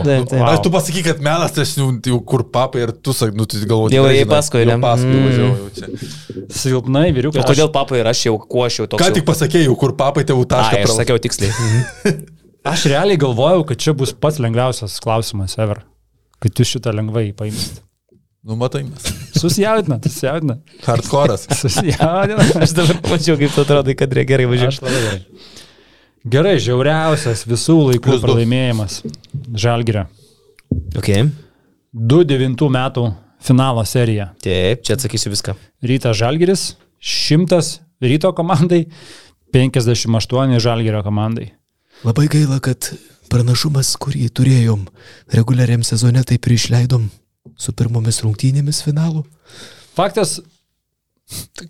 Aš tu pasaky, kad melas, tai aš jau, jau kur papai ir tu sakai, nu tu galvoji. Jau žinai. paskui, ne? Paskui Mm. važiavau. Silpnai, vyriukai. Ir kodėl papai ir aš jau kuo aš jau toks. Ką jau- tik pasakėjau, kur papai tėvų tašką aš sakiau tiksliai. Aš realiai galvojau, kad čia bus pats lengviausias klausimas ever. Kad jūs šitą lengvai paimsite. Nu, matai, mes. Susijaudina, susijaudina. Hardcore'as. Susijaudina. Aš dabar mačiau, kaip tu atrodai, kad reikia gerai Aš važiuoti. labai gerai. Gerai, žiauriausias visų laikų Plius du. pralaimėjimas Žalgirio. Okay. 2-9 metų finalo serija. Taip, čia atsakysiu viską. Rytas Žalgiris, 100 ryto komandai, 58 Žalgirio komandai. Labai gaila, kad pranašumas, kurį turėjom reguliariam sezone, taip ir išleidom su pirmomis rungtynėmis finalų. Faktas,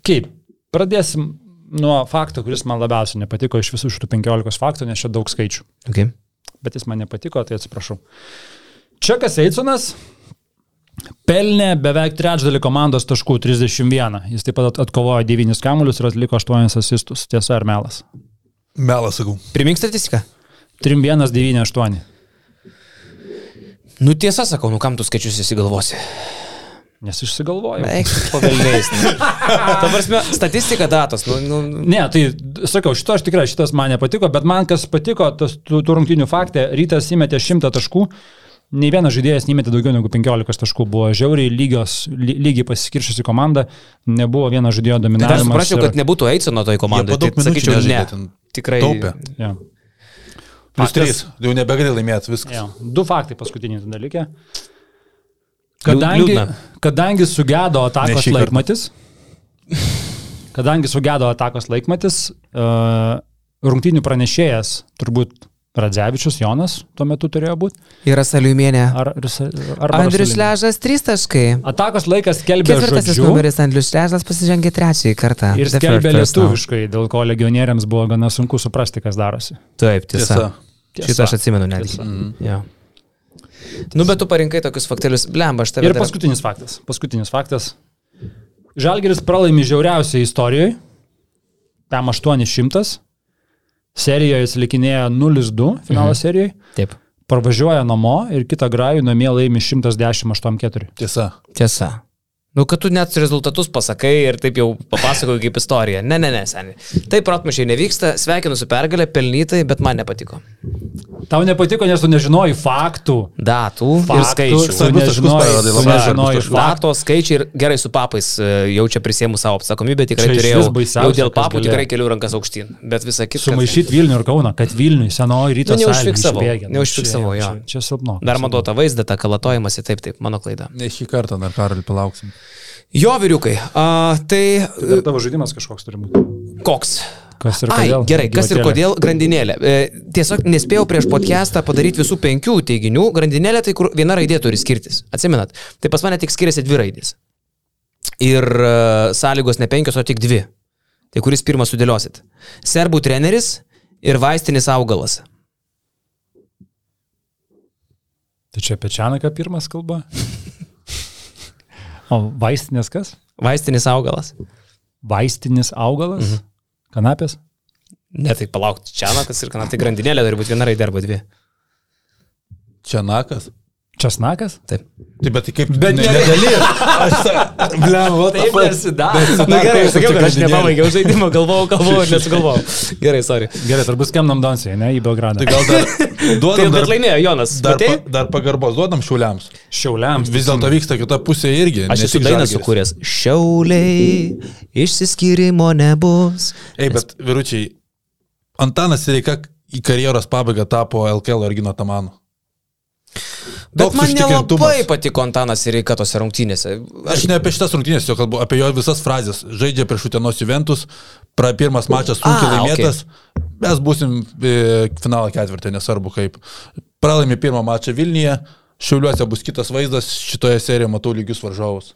kaip, pradėsim nuo fakto, kuris man labiausiai nepatiko iš visų šitų 15 faktų, nes čia daug skaičių. Okay. Bet jis man nepatiko, tai atsiprašau. Čekas Eisonas pelnė beveik trečdalį komandos taškų 31. Jis taip pat atkovojo 9 kamuolius ir atliko 8 asistus. Tiesa ar melas? Melas, sakau. Primink statistiką. 3-1-9-8. Nu tiesa sakau, nu kam tu skaičius įsigalvosi? Nes išsigalvojo. Eik, pagalbėjai. Ta prasme, statistika datos. Nu, nu, Ne, tai sakau, šito aš tikrai, šitas man nepatiko, bet man kas patiko, tas tų rungtinių faktė, rytas įmetė 100 taškų, nei vienas žaidėjas neįmetė daugiau negu 15 taškų, buvo žiauriai lygios, ly, lygiai pasiskiršusi komanda, nebuvo vieno žaidėjo tai aš dominavimas. suprasčiau, kad nebūtų Eicono toj komandai. Tai sakyčiau, ne. ten. Tikrai. Taupė. Ja. Plus Faktas- 3. Jau nebegali laimėti viskas. Ja. Du faktai paskutiniai dalykai. Kadangi, kadangi sugedo atakos laikmatis, kadangi sugedo atakos laikmatis, uh, rungtinių pranešėjas, turbūt Radzevičius Jonas tuo metu turėjo būti. Yra Saliumienė. Ar, ar Andrius Ležas 3 taškai. Atakos laikas skelbė Ketvirtasis žodžiu numeris Andrius Ležas pasižengė trečiąjį kartą. ir skelbė lietuviškai, dėl ko legionieriams buvo gana sunku suprasti, kas darosi. Taip, tiesa. Tiesa. Šitą aš atsimenu netgi. Mhm. Ja. Nu, bet tu parinkai tokius faktelius. Blemba, aš tave. Ir dar- paskutinis faktas. Paskutinis faktas. Žalgeris pralaimi žiauriausiai istorijoje. Tam 800. Serijoje jis likinėja 0-2 finalo mhm. serijoje. Taip. Parvažiuoja namo ir kitą grajų namie laimi 110-84. Tiesa. Tiesa. Nu, kad tu net rezultatus pasakai ir taip jau papasakoji kaip istoriją. Ne, ne, ne, seniai. Taip, protmušiai nevyksta, sveikinu su pergalė, pelnytai, bet man nepatiko. Tau nepatiko, nes tu nežinojai faktų. Datų Faktų, skaičių. tu nežinojai, tu nežinojai faktų. Datos skaičiai ir gerai su papais e, jaučia prisėmų savo atsakomybę, tikrai Čia turėjau. Jau dėl papų galėjo. tikrai keliu rankas aukštyn, bet visa kita. Sumaišyti Vilnių ir Kauną, kad Vilniui senoji ryto Nu, neužfiksavau, salė išbėgė. Nu, neužfiksavau, čia, jo. Čia, čia silpno. Dar man duota vaizdą, tą kalatojimąsi, taip, taip, mano klaida. Ne šį kartą, dar karalį palauksim. Jo vyriukai, a, tai Dar tavo žaidimas kažkoks turi būti. koks? Kas ir Ai, kodėl? gerai, kas ir kodėl grandinėlė. E, tiesiog nespėjau prieš podcastą padaryti visų penkių teiginių. Grandinėlė tai kur viena raidė turi skirtis. Atsimenat, tai pas mane tik skiriasi dvi raidės. Ir e, sąlygos ne penkios, o tik dvi. Tai kuris pirmas sudėliosit? Serbų treneris ir vaistinis augalas. Tai čia apie Čianaką pirmas kalba. O vaistinės kas? Vaistinis augalas. Vaistinis augalas? Mhm. Kanapės? Ne, tai palauk, čia nakas ir kanapė, grandinėlė turi būti viena raidė arba dvi. Čia nakas. Česnakas? Taip. Taip, bet tai kaip... Bet ne, ne- negali. Aš. Bliam, what the fuck? Na Nu, gerai, aš sakiau, kad aš nepabaigiau žaidimą, galvojau, galvojau, nesugalvojau. Gerai, sorry. Gerai, turbūt skambinam Donsijai, ne, į Belgradą. Tai gal dar... Tai Duodam bet dar, laimėjo Jonas. dar, Matei? pa, dar pagarbos, duodam šiuliams. Šiauliams. Vis dėlto vyksta kita pusė irgi. Aš ne esu tik dainą sukūręs. Šiauliai, išsiskyrimo nebus. Ei, bet vyručiai, Antanas Reika į karjeros pabaigą tapo LKL origino tamanu. Bet man nelabai patiko Antanas ir Reika tose rungtynėse. Aš ne apie šitas rungtynės, jo kalbu apie jo visas frazės. Žaidžia prieš Utenos Juventus, pra, pirmas mačas sunkiai laimėtas, mes būsim e, finalo ketvirtį, nesvarbu kaip. Pralaimi pirmą mačą Vilniuje, Šiauliuose bus kitas vaizdas, šitoje serijoje matau lygius varžovus.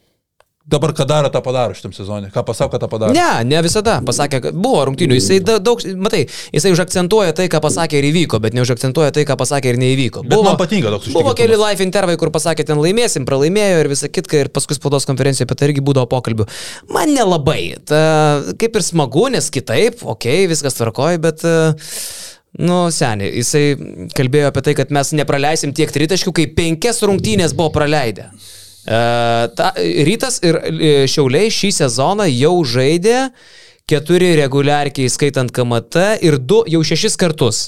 Dabar ką daro, tą padaro šitam sezonui. Ką pasako, tą padaro. Ne, ne visada. Pasakė, kad buvo rungtynių. Jisai da- daug, matai, jisai užakcentuoja tai, ką pasakė ir įvyko, bet neužakcentuoja tai, ką pasakė ir neįvyko. Bet man patinka toks Buvo užtikrinimas. keli live intervai, kur pasakė, ten laimėsim, pralaimėjo ir visa kitka, ir paskui spaudos konferencijoje apie tai irgi būdavo pokalbių. Man nelabai. Ta, kaip ir smagu, nes kitaip, okei, okay, viskas tvarkoja, bet... e, Nu, seniai, jisai kalbėjo apie tai, kad mes nepraleisim tiek tritaškių, kai penkias rungtynės buvo praleidę. E, ta, rytas ir e, Šiauliai šį sezoną jau žaidė keturi reguliarkiai, skaitant KMT, ir du jau šešis kartus.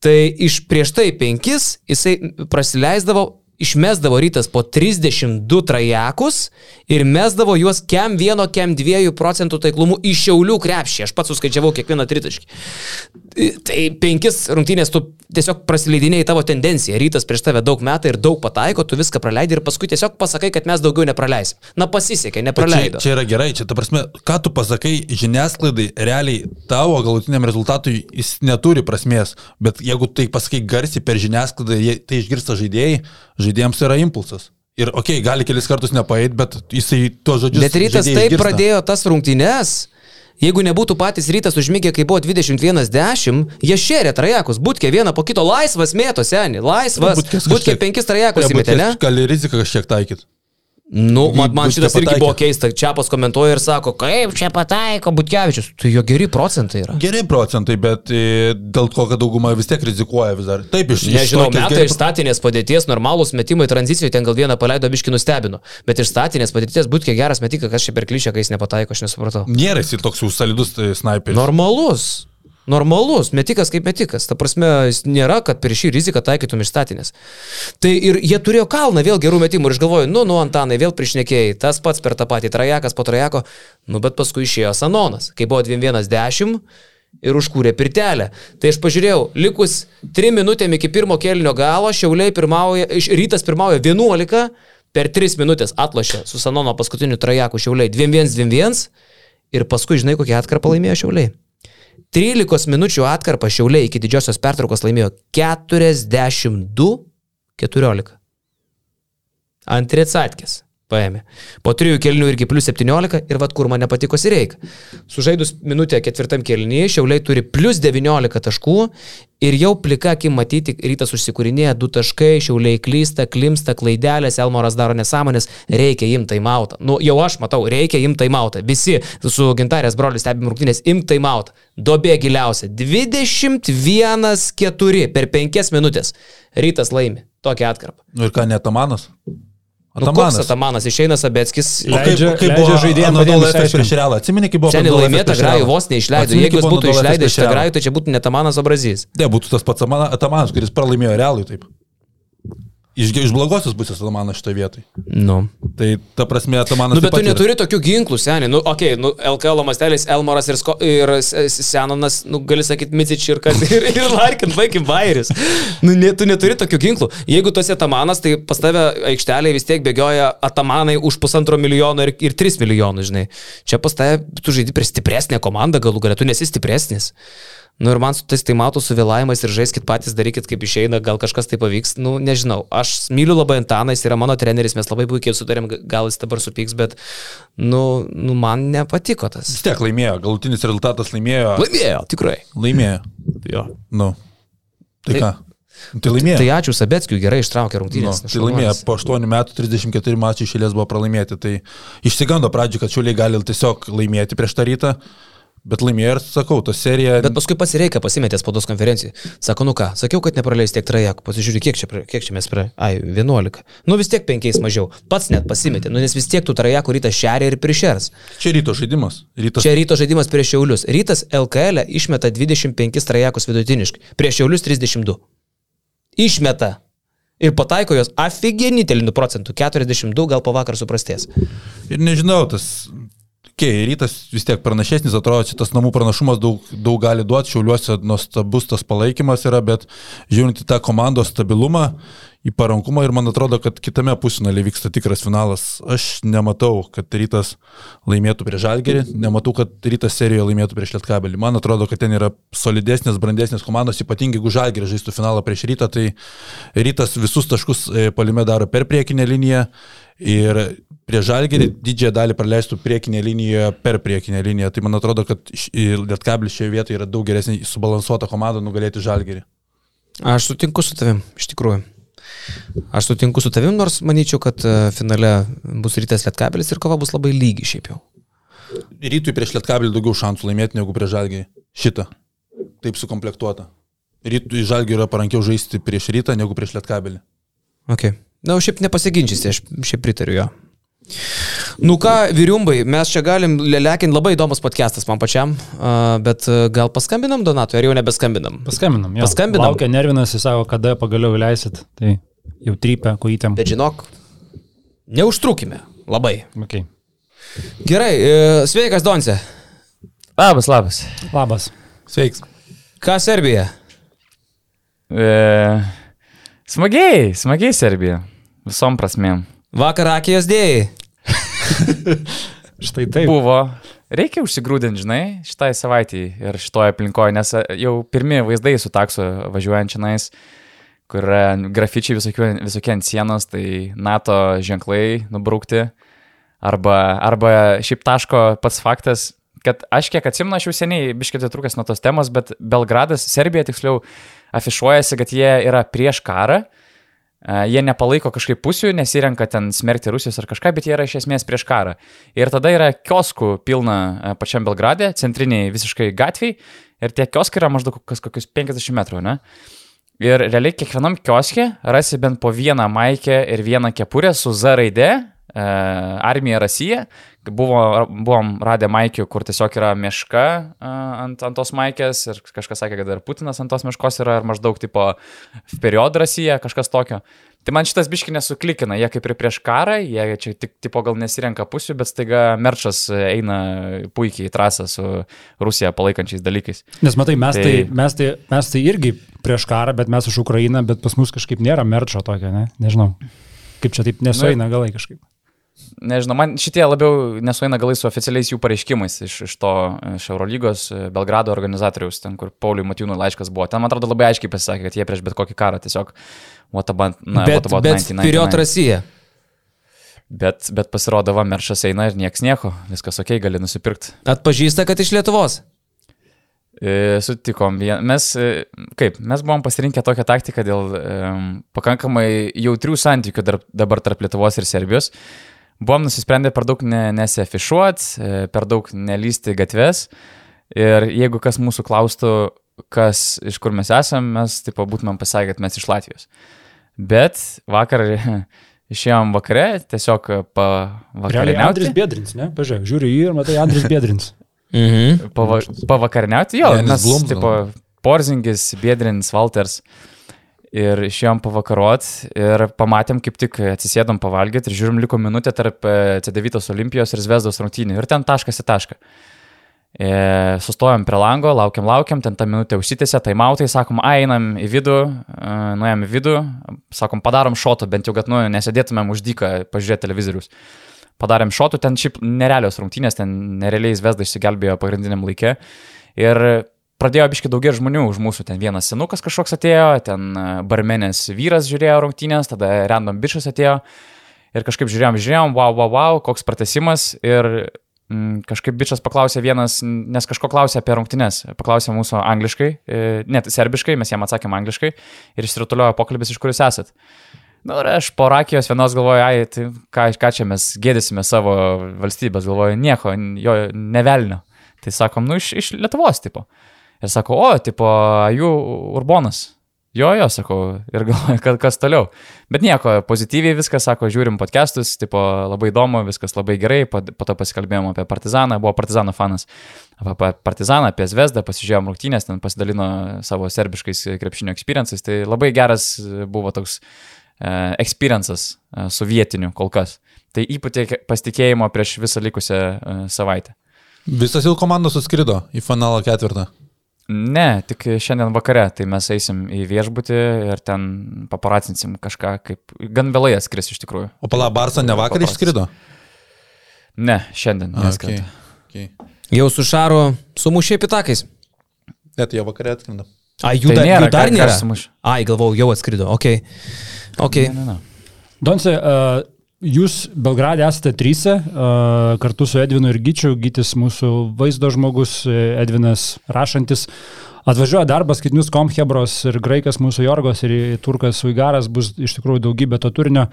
Tai iš prieš tai penkis jisai prasileisdavo, išmesdavo rytas po 32 trajekus ir mesdavo juos kem 1, kem 2 procentų taiklumu iš šiaulių krepšį. Aš pats suskaičiavau kiekvieną tritaškį. Tai penkis rungtynės tu tiesiog prasileidinėjai tavo tendenciją. Rytas prieš tave daug metų ir daug pataiko, tu viską praleidai ir paskui tiesiog pasakai, kad mes daugiau nepraleisim. Na pasisekė, Bet Čia, čia yra gerai, čia ta prasme, ką tu pasakai žiniasklaidai, realiai tavo galutiniam rezultatui jis neturi prasmės, bet jeigu tai pasakai garsiai per žiniasklaidą, tai išgirsta žaidėjai, žaidėjams yra impulsas. Ir okei, okay, gali kelis kartus nepaeit, bet jisai tuos žodžius. Bet rytas taip išgirsta. pradėjo tas rungtynes. Jeigu nebūtų patys rytas užmygę, kai buvo 21-10, jie šėrė trajekus, būtkė vieną po kito laisvas mėto, seni, laisvas. Butkės Būtkė penkis trajekus įmetė, ne? Gali riziką kažkiek taikyti. Nu, man, man šitas irgi buvo keista. Čiapas komentuoja ir sako, kaip čia pataiko Butkevičius. Tai jo geri procentai yra. Geri procentai, bet e, dėl to, kad dauguma vis tiek rizikuoja vis dar. Taip, iš Nežinau, tokios metai geri- iš statinės padėties, normalūs metimai tranzicijoje, ten gal vieną paleido biški nustebino. Bet iš statinės padėties būtų kiek geras metikas, kas čia per klišę, kai jis nepataiko, aš nesupratau. Nėra jis toks jau solidus tai, sniperis. Normalus. Normalus, metikas kaip metikas. Ta prasme, jis nėra, kad per šį riziką taikytum iš statinės. Tai ir jie turėjo kalną vėl gerų metimų ir aš galvoju, nu, nu, Antanai, vėl priešnekėjai, tas pats per tą patį trajekas po trajeko, nu, bet paskui išėjo Sanonas, kai buvo 2-1-10 ir užkūrė pirtelę. Tai aš pažiūrėjau, likus 3 minutėm iki pirmo kelnio galo, Šiauliai pirmauja, rytas pirmauja 11, per 3 minutės atlošė su Sanono paskutiniu trajeku Šiauliai 2-1-2-1 ir paskui, žinai, kokią atkarpą laimėjo Šiauliai. 13 minučių atkarpą Šiauliai iki didžiosios pertraukos laimėjo 42-14. Antri atkės paėmė. Po trijų kelnių irgi plus 17 ir vad kur man nepatiko Sireik. Sužaidus minutę ketvirtam kelnyje Šiauliai turi plus 19 taškų ir jau plika akim matyti, rytas užsikūrinėja, du taškai, Šiauliai klysta, klimsta, klaidelės, Elmoras daro nesąmonės, reikia imti taimautą. Nu, jau aš matau, reikia imti taimautą. Visi su gintarės broliu stebim rungtynės, imti taimautą. Dobė giliausia. 21-4 per 5 minutės. Rytas laimi. Tokią atkarpą. Nu ir ką, netamanas? Nu, koks Atamanas išeina Sabetskis. O kaip, Leidžia- kaip leidžia žaidėjam Anadolu patiems Efes prieš. Realą? Atsimeni, kaip buvo Seniai prieš grajų vos neišleido. Jeigu jis būtų išleidęs šitą grajų, tai čia būtų netamanas Obrazys. Ne, būtų tas pats Amana- Atamanas, kuris pralaimėjo Realui taip. Iš, iš blogosios pusės Atamanas šitoje vietoje. Nu. Tai ta prasme, Atamanas... Nu, bet tu pat yra- neturi tokių ginklų, seniai. Nu, okei, okay, nu, LKL mastelis, Elmoras ir, Sko ir Senonas, nu, gali sakyti, Mitsič ir kas, ir, ir Larkin, vaikim Vairis. Nu, ne, tu neturi tokių ginklų. Jeigu tu esi Atamanas, tai pas tave aikštelėje vis tiek bėgioja Atamanai už pusantro milijono ir, ir tris milijonus, žinai. Čia pas tave tu žaidži prieš stipresnę komandą, galų galę, tu nesi stipresnis. Nu ir man su tais tai matų suvėlavimais ir žaiskit patys, darykit kaip išeina, gal kažkas tai pavyks, nu nežinau. Aš myliu labai Antaną, jis yra mano treneris, mes labai puikiai sutarėm, gal jis dabar supyks, bet, nu, nu man nepatiko tas. Vis tiek laimėjo, galutinis rezultatas laimėjo. Laimėjo, tikrai. Laimėjo. Jo. Nu. Tai, Tai- ką? Tai laimėjo. Tai ačiū Sabetskiui, gerai ištraukė Nu, rungtynės. tai laimėjo, po 8 metų 34 mačiai išėlės buvo pralaimėti. Tai išsigando pradžioje, kad šiuliai gali tiesiog laimėti prieš tą rytą, bet laimėjo ir sakau, ta serija... Bet paskui pasireikia pasimetė spaudos konferencijai. Sako, nu ką, sakiau, kad nepraleis tiek trajekų. Pasižiūrėk, kiek čia, kiek čia mes pra... Ai, 11. Nu vis tiek 5 mažiau. Pats net pasimetė, nu nes vis tiek tų trajekų rytas šeria ir prišers. Čia ryto žaidimas. Rytas... Čia ryto žaidimas prieš Šiaulius. Rytas LKL išmeta 25 trajekus vidutiniškai. Prieš Šiaulius 32. Išmeta. Ir pataiko jos aфиgenį telinių procentų. 42 gal po vakar suprastės. Ir nežinau, tas... Kei, rytas vis tiek pranašesnis, atrodo, čia tas namų pranašumas daug, daug gali duoti, šiauliuose nuostabus tas palaikymas yra, bet žiūrint į tą komandos stabilumą, į parankumą ir man atrodo, kad kitame pusfinalį vyksta tikras finalas. Aš nematau, kad rytas laimėtų prieš Žalgerį, nematau, kad rytas serijoje laimėtų prieš Lietkabelį. Man atrodo, kad ten yra solidesnės, brandesnės komandos, ypatingai jeigu Žalgerį žaistų finalą prieš rytą, tai rytas visus taškus e, palime daro per priekinę liniją ir prie Žalgerį didžiąją dalį praleistų priekinė linijoje per priekinę liniją. Tai man atrodo, kad Lietkabelį šioje vietoje yra daug geresnė subalansuota komanda nugalėti Žalgerį. Aš sutinku su tavim, iš tikrųjų. Aš sutinku su tavim, nors manyčiau, kad e, finale bus rytas Lietkabelis ir kova bus labai lygi šiaip jau. Rytui prieš Lietkabelį daugiau šansų laimėti negu prieš Žalgerį. Šitą. Taip sukomplektuota. Rytui Žalgerį yra parankiau žaisti prieš rytą negu prieš Lietkabelį. Okay. Na, o šiaip nepasiginčysi, aš šiaip pritariu jo. Nu ką, vyriumbai, mes čia galim lelekinti, labai įdomus podcastas man pačiam, a, bet gal paskambinam Donatui, ar jau nebeskambinam? Paskambinam. Jo. Paskambinam. Laukia nervinasi, sako, kada pagaliau įleisit. Tai jau trypia, kojytėm. Bet žinok, neužtrukime, labai. Okay. Gerai, e, sveikas Donce. Labas, labas. Labas. Sveiks. Ką Serbija? E, smagiai, smagiai Serbija. Visom prasmėm. Vakar akijos dėjai. Štai taip. Buvo. Reikia užsigrūdinti, žinai, šitai savaitį ir šitoje aplinkoje, nes e, jau pirmie vaizdai su taksu važiuojančiais, kur yra grafičiai visokie, visokie ant sienos, tai NATO ženklai nubraukti. Arba, arba šiaip taško pats faktas, kad aš kiek atsimenu, aš jau seniai biškiai trukęs nuo tos temos, bet Belgradas, Serbija tiksliau, afišuojasi, kad jie yra prieš karą. E, Jie nepalaiko kažkaip pusių, nesirenka ten smerkti Rusijos ar kažką, bet jie yra iš esmės prieš karą. Ir tada yra kioskų pilna e, pačiam Belgrade, centriniai visiškai gatviai, ir tie kioskai yra maždaug kas kokius 50 metrų, ne? Ir realiai kiekvienam kioskė rasi bent po vieną maikę ir vieną kepurę su Z raide, e, armija Rasija. Buvo, buvom radę maikių, kur tiesiog yra meška e, ant, ant tos maikės ir kažkas sakė, kad ir Putinas ant tos meškos yra ir maždaug tipo period Rasija, kažkas tokio. Tai man šitas biški nesuklikina, jie kaip ir prieš karą, jie čia tik tipo gal nesirenka pusių, bet staiga Merčas eina puikiai į trasą su Rusija palaikančiais dalykais. Nes matai, mes tai, Tai- mes, tai, mes tai irgi prieš karą, bet mes už Ukrainą, bet pas mus kažkaip nėra merčio tokio, ne? Nežinau. Kaip čia taip nesueina galai kažkaip. Nežinau, man šitie labiau nesueina galai su oficialiais jų pareiškimais iš, iš to, iš Eurolygos e, Belgrado organizatoriaus, ten kur Pauliui Matijūnui laiškas buvo. Ten, man atrodo, labai aiškiai pasisakė, kad jie prieš bet kokį karą tiesiog what about, na, bet what about bet 1999. Piriot Rasija. Bet, bet pasirodo, va, meršas eina ir nieks nieko, viskas ok, gali nusipirkti. Atpažįsta, kad iš Lietuvos. E, Sutikom, mes, e, kaip, mes buvom pasirinkę tokią taktiką dėl e, pakankamai jautrių santykių dar, dabar tarp Lietuvos ir Serbijos. Buvom nusisprendę per daug ne, nesiafišuot, e, per daug nelysti gatves. Ir jeigu kas mūsų klaustų, kas iš kur mes esame, mes taip būtumėm pasakę, kad mes iš Latvijos. Bet vakar išėjom vakare, tiesiog Andris pavakarieniauti. Biedrins, ne? Pažiūrėjau, žiūriu jį ir matai Andris Biedrins. Mhm. Pava, pavakarieniauti, jo, Janis mes, Blum, tipo, Porzingis, Biedrins, Walters. Ir išėjom pavakarot ir pamatėm, kaip tik atsisėdom pavalgyti ir žiūrim, liko minutė tarp e, C9 Olimpijos ir Zvezdos rungtynių. Ir ten taškas į tašką. E, sustojom prie lango, laukiam, laukiam, ten tą minutę užsitęsė, taimautai, sakom, einam į vidų, e, nuėjom į vidų, sakom, padarom šotų, bent jau, kad, nu, nesėdėtumėm už dyką pažiūrėti televizorius. Padarėm šotų, ten šiaip nerealios rungtynės, ten nerealiai Zvezda išsigelbėjo pagrindiniam laikė. Ir pradėjo biški daugiau žmonių už mūsų, ten vienas senukas kažkoks atėjo, ten e, barmenės vyras žiūrėjo rungtynės, tada random bišas atėjo. Ir kažkaip žiūrėjom, žiūrėjom, wow, wow, wow, koks pratesimas. Ir mm, kažkaip bičias paklausė vienas, nes kažko klausė apie rungtynes. Paklausė mūsų angliškai, e, net serbiškai, mes jam atsakėm angliškai. Ir išsirutuliojo pokalbis, iš kur jūs esat. Na, ir aš po Rakijos vienos galvoju, ai, tai ką, ką čia mes gėdysime savo valstybės, galvoju, nieko, jo nevelnio. Tai sakom, nu, iš, iš Lietuvos, tipo. Ir sako, o, tipo, jų urbonas. Jo, jo, sakau, ir galvoju, kad kas toliau. Bet nieko, pozityviai viskas, sako, žiūrim podcastus, tipo, labai įdomu, viskas labai gerai, po, po to pasikalbėjom apie Partizaną, buvo Partizano fanas. Apie Partizaną, apie Zvezdą, pasižiūrėjom rungtynės, ten pasidalino savo serbiškais krepšinio experiences, tai labai geras buvo toks uh, experiences uh, su vietiniu kol kas. Tai ypatingai pasitikėjimo prieš visą likusią uh, savaitę. Visas jau komandos suskrido į finalo ketvirtą. Ne, tik šiandien vakare, tai mes eisim į viešbutį ir ten paparacinsim kažką, kaip gan vėlai atskris iš tikrųjų. O pala, Barsa ne vakar išskrido? Ne, šiandien. A, okay. Okay. Jau su Šaru sumušė pitakais. Net jie vakare atskrenda. A, jų, Tai dar, nėra, jų dar nėra. Ai, galvau, jau atskrido. Ok. okay. Ne, ne, ne. Donce, uh, jūs Belgrade esate trysia, kartu su Edvinu ir Gyčiu, Gytis mūsų vaizdo žmogus, e, Edvinas rašantis. Atvažiuoja darbas, kitinius Komhebros ir Graikas mūsų Jorgos ir Turkas Uigaras bus iš tikrųjų daugybė to turinio.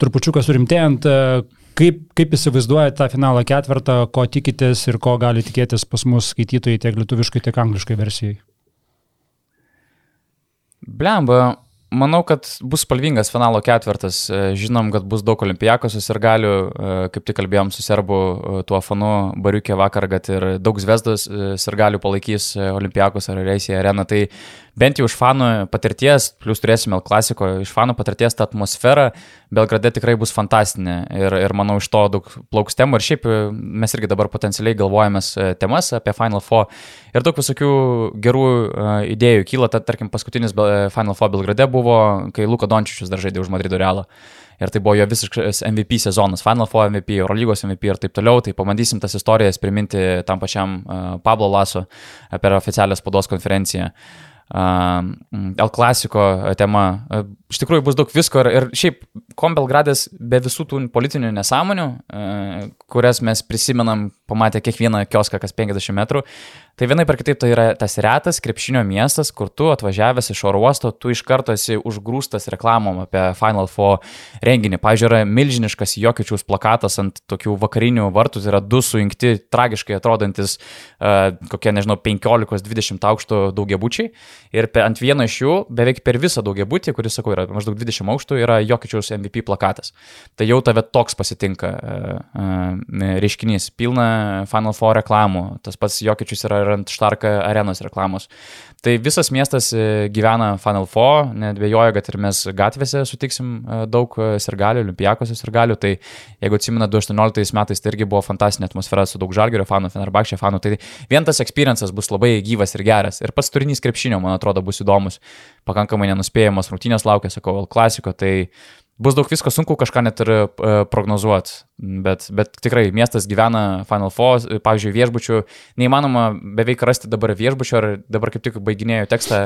Trupučiukas surimtėjant, e, kaip, kaip įsivaizduojate tą finalo ketvirtą, ko tikitės ir ko gali tikėtis pas mus skaitytojai tiek lietuviškai, tiek angliškai versijai. Blemba, manau, kad bus spalvingas finalo ketvirtas. E, Žinom, kad bus daug olimpijakos ir galių, kaip tik kalbėjom su serbu e, tuo fanu Bariukė vakar, kad ir daug zvezdos ir galių palaikys e, olimpijakos ar reisija arena. Tai bent jau iš fanų patirties, plus turėsime klasiko, iš fanų patirties ta atmosfera Belgrade tikrai bus fantastinė ir, ir manau iš to daug plauks temų ir šiaip e, mes irgi dabar potencialiai galvojamės e, temas apie Final Four ir daug visokių gerų uh, idėjų kyla, tad tarkim paskutinis Bel- Final Four Belgrade buvo, kai Luka Dončičius dar žaidė už Madrido Realą. Ir tai buvo jo visiškas MVP sezonas, Final Four MVP, Eurolygos MVP ir taip toliau. Tai pabandysim tas istorijas priminti tam pačiam Pablo Laso per oficialią spaudos konferenciją. Uh, El Klasiko tema. Uh, iš tikrųjų bus daug visko ir, ir šiaip Kombelgradas be visų tų politinių nesąmonių, uh, kurias mes prisimenam pamatę kiekvieną kioską kas 50 metrų, tai vienai per kitaip tai yra tas retas krepšinio miestas, kur tu atvažiavęs iš oro uosto, tu iš karto esi užgrūstas reklamom apie Final Four renginį. Pavyzdžiui, yra milžiniškas Jokiečiaus plakatas ant tokių vakarinių vartų, tai yra du sujungti, tragiškai atrodantis uh, kokie, nežinau, 15-20 aukštų daugiabučiai. Ir pe, ant vieno iš jų, beveik per visą daugiabutį, kuris, sakau, yra maždaug 20 aukštų, yra Jokiečiaus MVP plakatas. Tai jau tave toks pasitinka uh, uh, reiškinys. Pilna Final Four reklamų. Tas pats Jokiečius yra ir ant Štarka arenos reklamos. Tai visas miestas e, gyvena Final Four, nedvėjoju, kad ir mes gatvėse sutiksim e, daug e, sirgalių, olimpijakose sirgalių. Tai jeigu atsimena 2018 metais, tai irgi buvo fantastiška atmosfera su daug žalgerio fanų, Fenerbakšė fanų. Tai vien tas experiences bus labai gyvas ir geras. Ir pats turinys krepšinio, man atrodo, bus įdomus. Pakankamai nenuspėjamas rungtynės laukia, sakau, L klasiko. Tai bus daug visko, sunku kažką net ir uh, prognozuoti. Bet, bet tikrai miestas gyvena Final Four, pavyzdžiui, viešbučių. Neįmanoma beveik rasti dabar viešbučių, ar dabar kaip tik baiginėjau tekstą,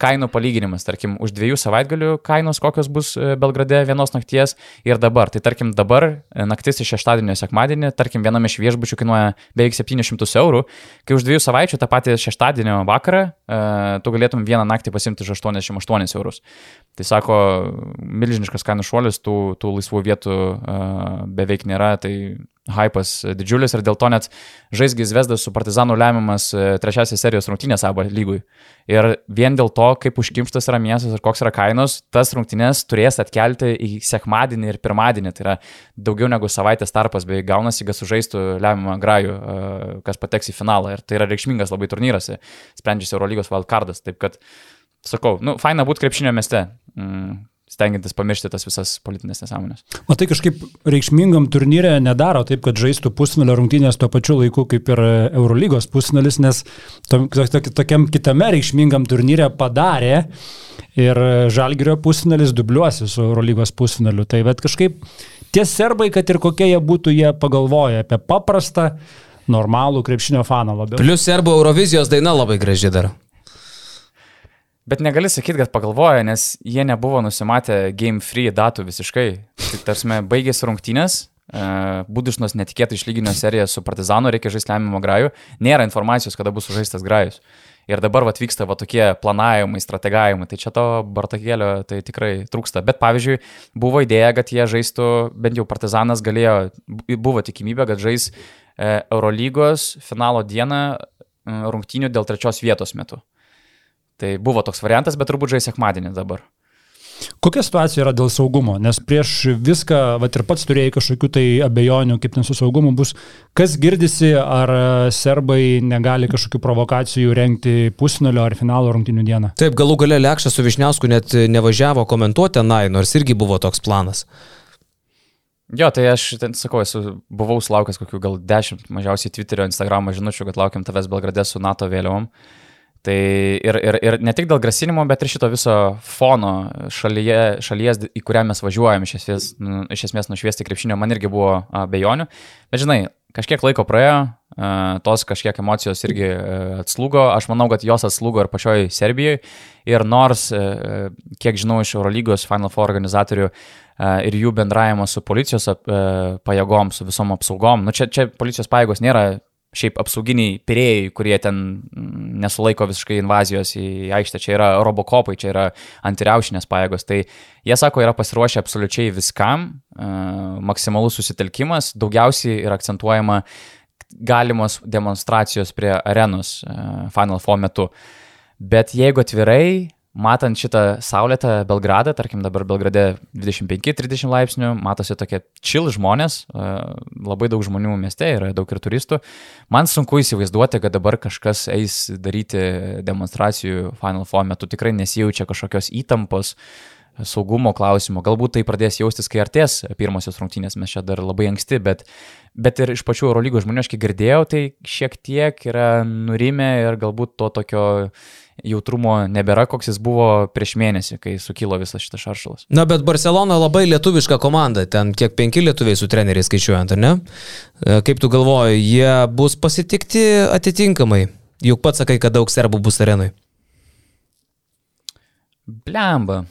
kainų palyginimas. Tarkim, už dviejų savaitgalių kainos kokios bus e, Belgrade vienos nakties ir dabar. Tai tarkim, dabar e, naktis iš šeštadienio sekmadienį, tarkim, vienam iš viešbučių kainuoja beveik 700 eurų, kai už dviejų savaičių tą patį šeštadienio vakarą tu galėtum vieną naktį pasimti už 88 eurus. Tai sako, milžiniškas kainų šuolis, tų, tų laisvų vietų uh, beveik nėra. tai hypas didžiulis ir dėl to net žaisgi Zvezdas su Partizanu lemiamas e, trečiasis serijos rungtynės ABA lygui. Ir vien dėl to, kaip užkimštas yra miestas ir koks yra kainos, tas rungtynės turės atkelti į sekmadienį ir pirmadienį. Tai yra daugiau negu savaitės tarpas, bei gaunasi, kad sužaistų lemiamą grajų, e, kas pateks į finalą. Ir tai yra reikšmingas labai turnyras, sprendžiasi Eurolygos wildcardas. Taip kad, sakau, nu, faina būti krepšinio mieste. Mm, stengiantis pamiršti tas visas politinės nesąmonės. O tai kažkaip reikšmingam turnyrė nedaro taip, kad žaistų pusfinalio rungtynės tuo pačiu laiku kaip ir Eurolygos pusfinalis, nes to, to, to, tokiam kitame reikšmingam turnyrė padarė ir Žalgirio pusfinalis dubliuosi su Eurolygos pusfinaliu. Tai bet kažkaip tie serbai, kad ir kokie jie būtų, jie pagalvoja apie paprastą, normalų krepšinio faną labiau. Plius serbo Eurovizijos daina labai graži dar. Bet negali sakyti, kad pagalvoja, nes jie nebuvo nusimatę game free datų visiškai. Tai tarsi baigėsi rungtynės, uh, Budušnos netikėtai išlyginio seriją su Partizanu, reikia žaisti lemiamą grajų, nėra informacijos, kada bus sužaistas grajus. Ir dabar vat, vyksta va, tokie planavimai, strategavimai, tai čia to Bartakėlio tai tikrai trūksta. Bet pavyzdžiui, buvo idėja, kad jie žaistų, bent jau Partizanas galėjo, buvo tikimybė, kad žais e, Eurolygos finalo dieną e, rungtynių dėl trečios vietos metu. Tai buvo toks variantas, bet turbūt žais sekmadienį dabar. Kokia situacija yra dėl saugumo? Nes prieš viską, va ir pats turėjai kažkokių tai abejonių, kaip ten su saugumu bus. Kas girdisi, ar serbai negali kažkokių provokacijų renkti pusnulio ar finalo rungtinių dieną? Taip, galų gale Lekšas su Višniausku net nevažiavo komentuoti tenai, nors irgi buvo toks planas. Jo, tai aš ten sakau, esu, buvau sulaukęs kokių gal dešimt mažiausiai Twitterio, Instagramo žinučių, kad laukiam tavęs Belgrade su NATO vėliavom. Uh, Tai ir, ir, ir ne tik dėl grasinimo, bet ir šito viso fono šalyje, šalies, į kurią mes važiuojam, iš esmės, nu, iš esmės nušviesti krepšinio, man irgi buvo abejonių. Bet žinai, kažkiek laiko praėjo, tos kažkiek emocijos irgi atslūgo, aš manau, kad jos atslūgo ir pačioj Serbijoje. Ir nors, kiek žinau iš Eurolygos Final Four organizatorių, ir jų bendravimo su policijos pajėgom, su visom apsaugom. Nu, čia, čia policijos pajėgos nėra šiaip apsauginiai pirėjai, kurie ten mm, nesulaiko visiškai invazijos į aikštę, čia yra robokopai, čia yra antiriaušinės pajėgos. Tai jie sako, yra pasiruošę absoliučiai viskam, e, maksimalus susitelkimas, daugiausiai yra akcentuojama galimos demonstracijos prie arenos e, Final Four metu. Bet jeigu atvirai, matant šitą saulėtą Belgradą, tarkim dabar Belgrade 25-30 laipsnių, matosi tokie chill žmonės, e, labai daug žmonių mieste, yra daug ir turistų. Man sunku įsivaizduoti, kad dabar kažkas eis daryti demonstracijų Final Four metu, tikrai nesijaučia kažkokios įtampos saugumo klausimo. Galbūt tai pradės jaustis, kai artės pirmosios rungtynės, mes čia dar labai anksti, bet, bet ir iš pačių Eurolygos žmonių, aš kiek girdėjau, tai šiek tiek yra nurimę ir galbūt to tokio jautrumo nebėra, koks jis buvo prieš mėnesį, kai sukilo visas šitas šaršalas. Na, bet Barcelona labai lietuviška komanda, ten kiek penki lietuviai su treneriais skaičiuojant, ar ne? E, kaip tu galvoji, jie bus pasitikti atitinkamai? Juk pats sakai, kad daug serbų bus arenui. Blemba.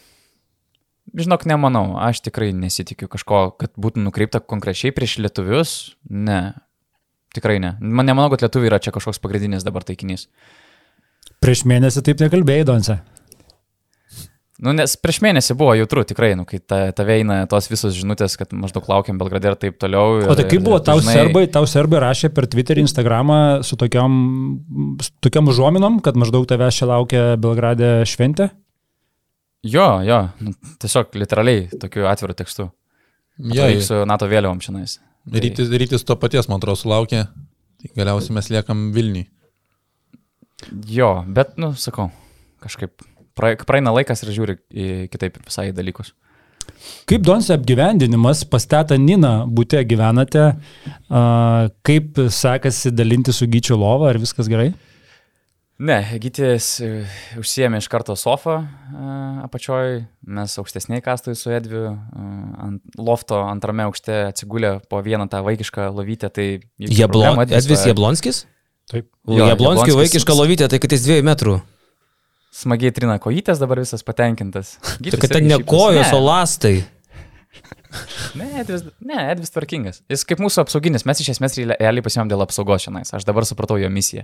Žinok, nemanau, aš tikrai nesitikiu kažko, kad būtų nukreipta konkrečiai prieš lietuvius. Ne, tikrai ne. Man nemanau, kad lietuviai yra čia kažkoks pagrindinis dabar taikinys. Prieš mėnesį taip nekalbėjai, Donce. Nu, nes prieš mėnesį buvo jautru, tikrai, nu, kai ta, tave eina tos visos žinutės, kad maždaug laukiam Belgrade ir taip toliau. Ir, o tai kaip buvo, tau, žinai... serbai, tau serbai rašė per Twitterį, Instagramą su tokiam, su tokiam užuominom, kad maždaug tavęs čia laukia Belgrade šventė? Jo, jo, nu, tiesiog literaliai tokiu atviru tekstu. Jo, su NATO vėliavom šiandien. Tai... Rytis, rytis to paties, man atrodo, sulaukė, tai galiausiai mes liekam Vilniui. Jo, bet, nu, sakau, kažkaip praeina laikas ir žiūri į kitaip visai dalykus. Kaip Donse apgyvendinimas, pastatą Nina būte gyvenate, kaip sekasi dalinti su Gyčio lova, ar viskas gerai? Ne, Gytis e, užsiemė iš karto sofą apačioj, mes aukštesniai kastui su Edviu, ant lofto antrame aukšte atsigulė po vieną tą vaikišką lovytę. Tai Jablon, Edvis Jablonskis? Taip. Jo, Jablonskio vaikiška lovytė, tai kad jis dviejų metrų. Smagiai trina kojytės, dabar visas patenkintas. Tai kad ten ne kojos, o lastai. Ne Edvis, ne, Edvis tvarkingas. Jis kaip mūsų apsauginis, mes iš esmės realiai pasimėm dėl apsaugos šiandien. Aš dabar supratau jo misiją.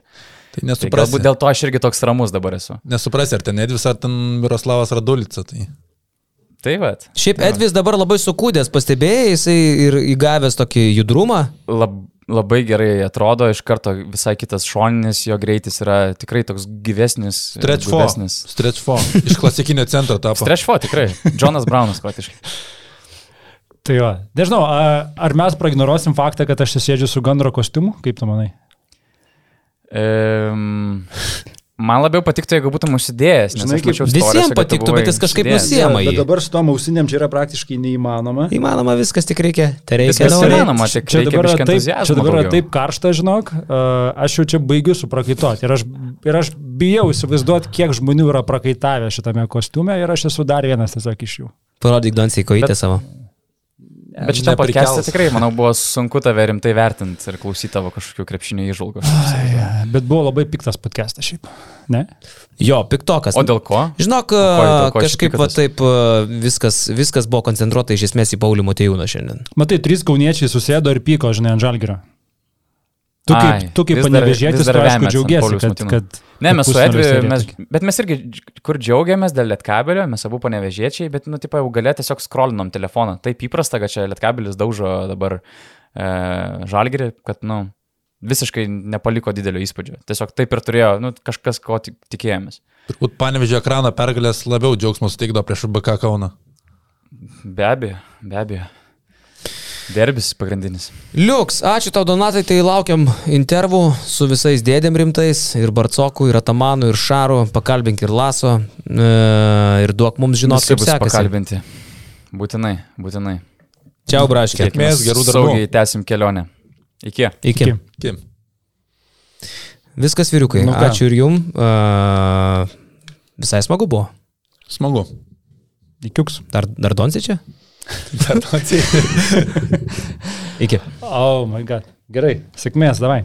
Tai nesuprasi. Tai galbūt dėl to aš irgi toks ramus dabar esu. Nesuprasi, ar ten Edvis, ar ten Miroslavas Radulica. Tai... Tai va. Šiaip Edvis dabar labai sukūdęs, pastebėjai, jisai ir įgavęs tokį judrumą. Lab, labai gerai atrodo, iš karto visai kitas šoninis, jo greitis yra tikrai toks gyvesnis. Stretch 4. gudresnis. Stretch 4. Iš klasikinio centro tapo. Stretch 4 tikrai. Jonas Braunas praktiškai. Tai jo. Nežinau, ar mes praignoruosim faktą, kad aš sėdžiu su gandro kostiumu, kaip tu manai? Um, man labiau patiktų, jeigu būtum užsidėjęs. Nes Žinai, kaip mačiau visiem storiuose, kad tu patiktų, bet jis kažkaip užsidėjęs. nusi- Siema bet dabar su tom ausinėm čia yra praktiškai neįmanoma. Įmanoma viskas tik reikia. Tai reikia Viskas norėt. įmanoma, tik Čia dabar, taip, čia dabar yra taip karšta, žinok, aš jau čia baigiu suprakaituoti. Ir aš, ir aš bijau įsivaizduoti, kiek žmonių yra prakaitavę šitame kostiume ir aš esu dar vienas tiesiog iš jų. Parodyk Doncijai kojytę savo. Bet šitą podcast'ą Neprikels. tikrai, manau, buvo sunku tave rimtai vertinti ir klausyti tavo kažkokių krepšinio įžvalgų. Bet buvo labai piktas podcastas šiaip. Ne? Jo, piktokas. O dėl ko? Žinok, ko- dėl ko kažkaip va, taip viskas, viskas buvo koncentruota iš esmės į Paulių Motejūną šiandien. Matai, trys kauniečiai susėdo ir pyko, žinai, ant žalgerio. Tu Ai, kaip, tu kaip panevežėtis, tu aišku džiaugiesi, kad, kad... Ne, mes su pusfinalio Edvi, serija mes, bet mes irgi, kur džiaugiamės dėl Lietkabelio, mes abu panevežėčiai, bet, nu, tipo, jau galė tiesiog scrollinom telefoną. Taip įprasta, kad čia Lietkabelis daužo dabar e, žalgerį, kad, nu, visiškai nepaliko didelio įspūdžio. Tiesiog taip ir turėjo, nu, kažkas, ko tik, tikėjomės. Turbūt panevežė ekraną pergalės labiau džiaugsmo suteikdo prieš BK Kauną. Be abejo, be abejo. Derbis pagrindinis. Liuks, ačiū tau Donatai, tai laukiam intervų su visais dėdėm rimtais, ir Barcoku, ir Atamanu, ir Šaru, pakalbink ir Laso, e, ir duok mums žinot, Visi kaip bus sekasi. pakalbinti. Būtinai, būtinai. Čia, Braškė. Sėkmės, gerų darbų. Saugiai tęsim kelionę. Iki. Iki. Iki. Viskas, vyriukai. Nu ką? ačiū ir jum. Uh, visai smagu buvo. Smagu. Įkiuks. Dar, dar Donsi čia? Iki. Oh my god. Gerai, sėkmės, davai.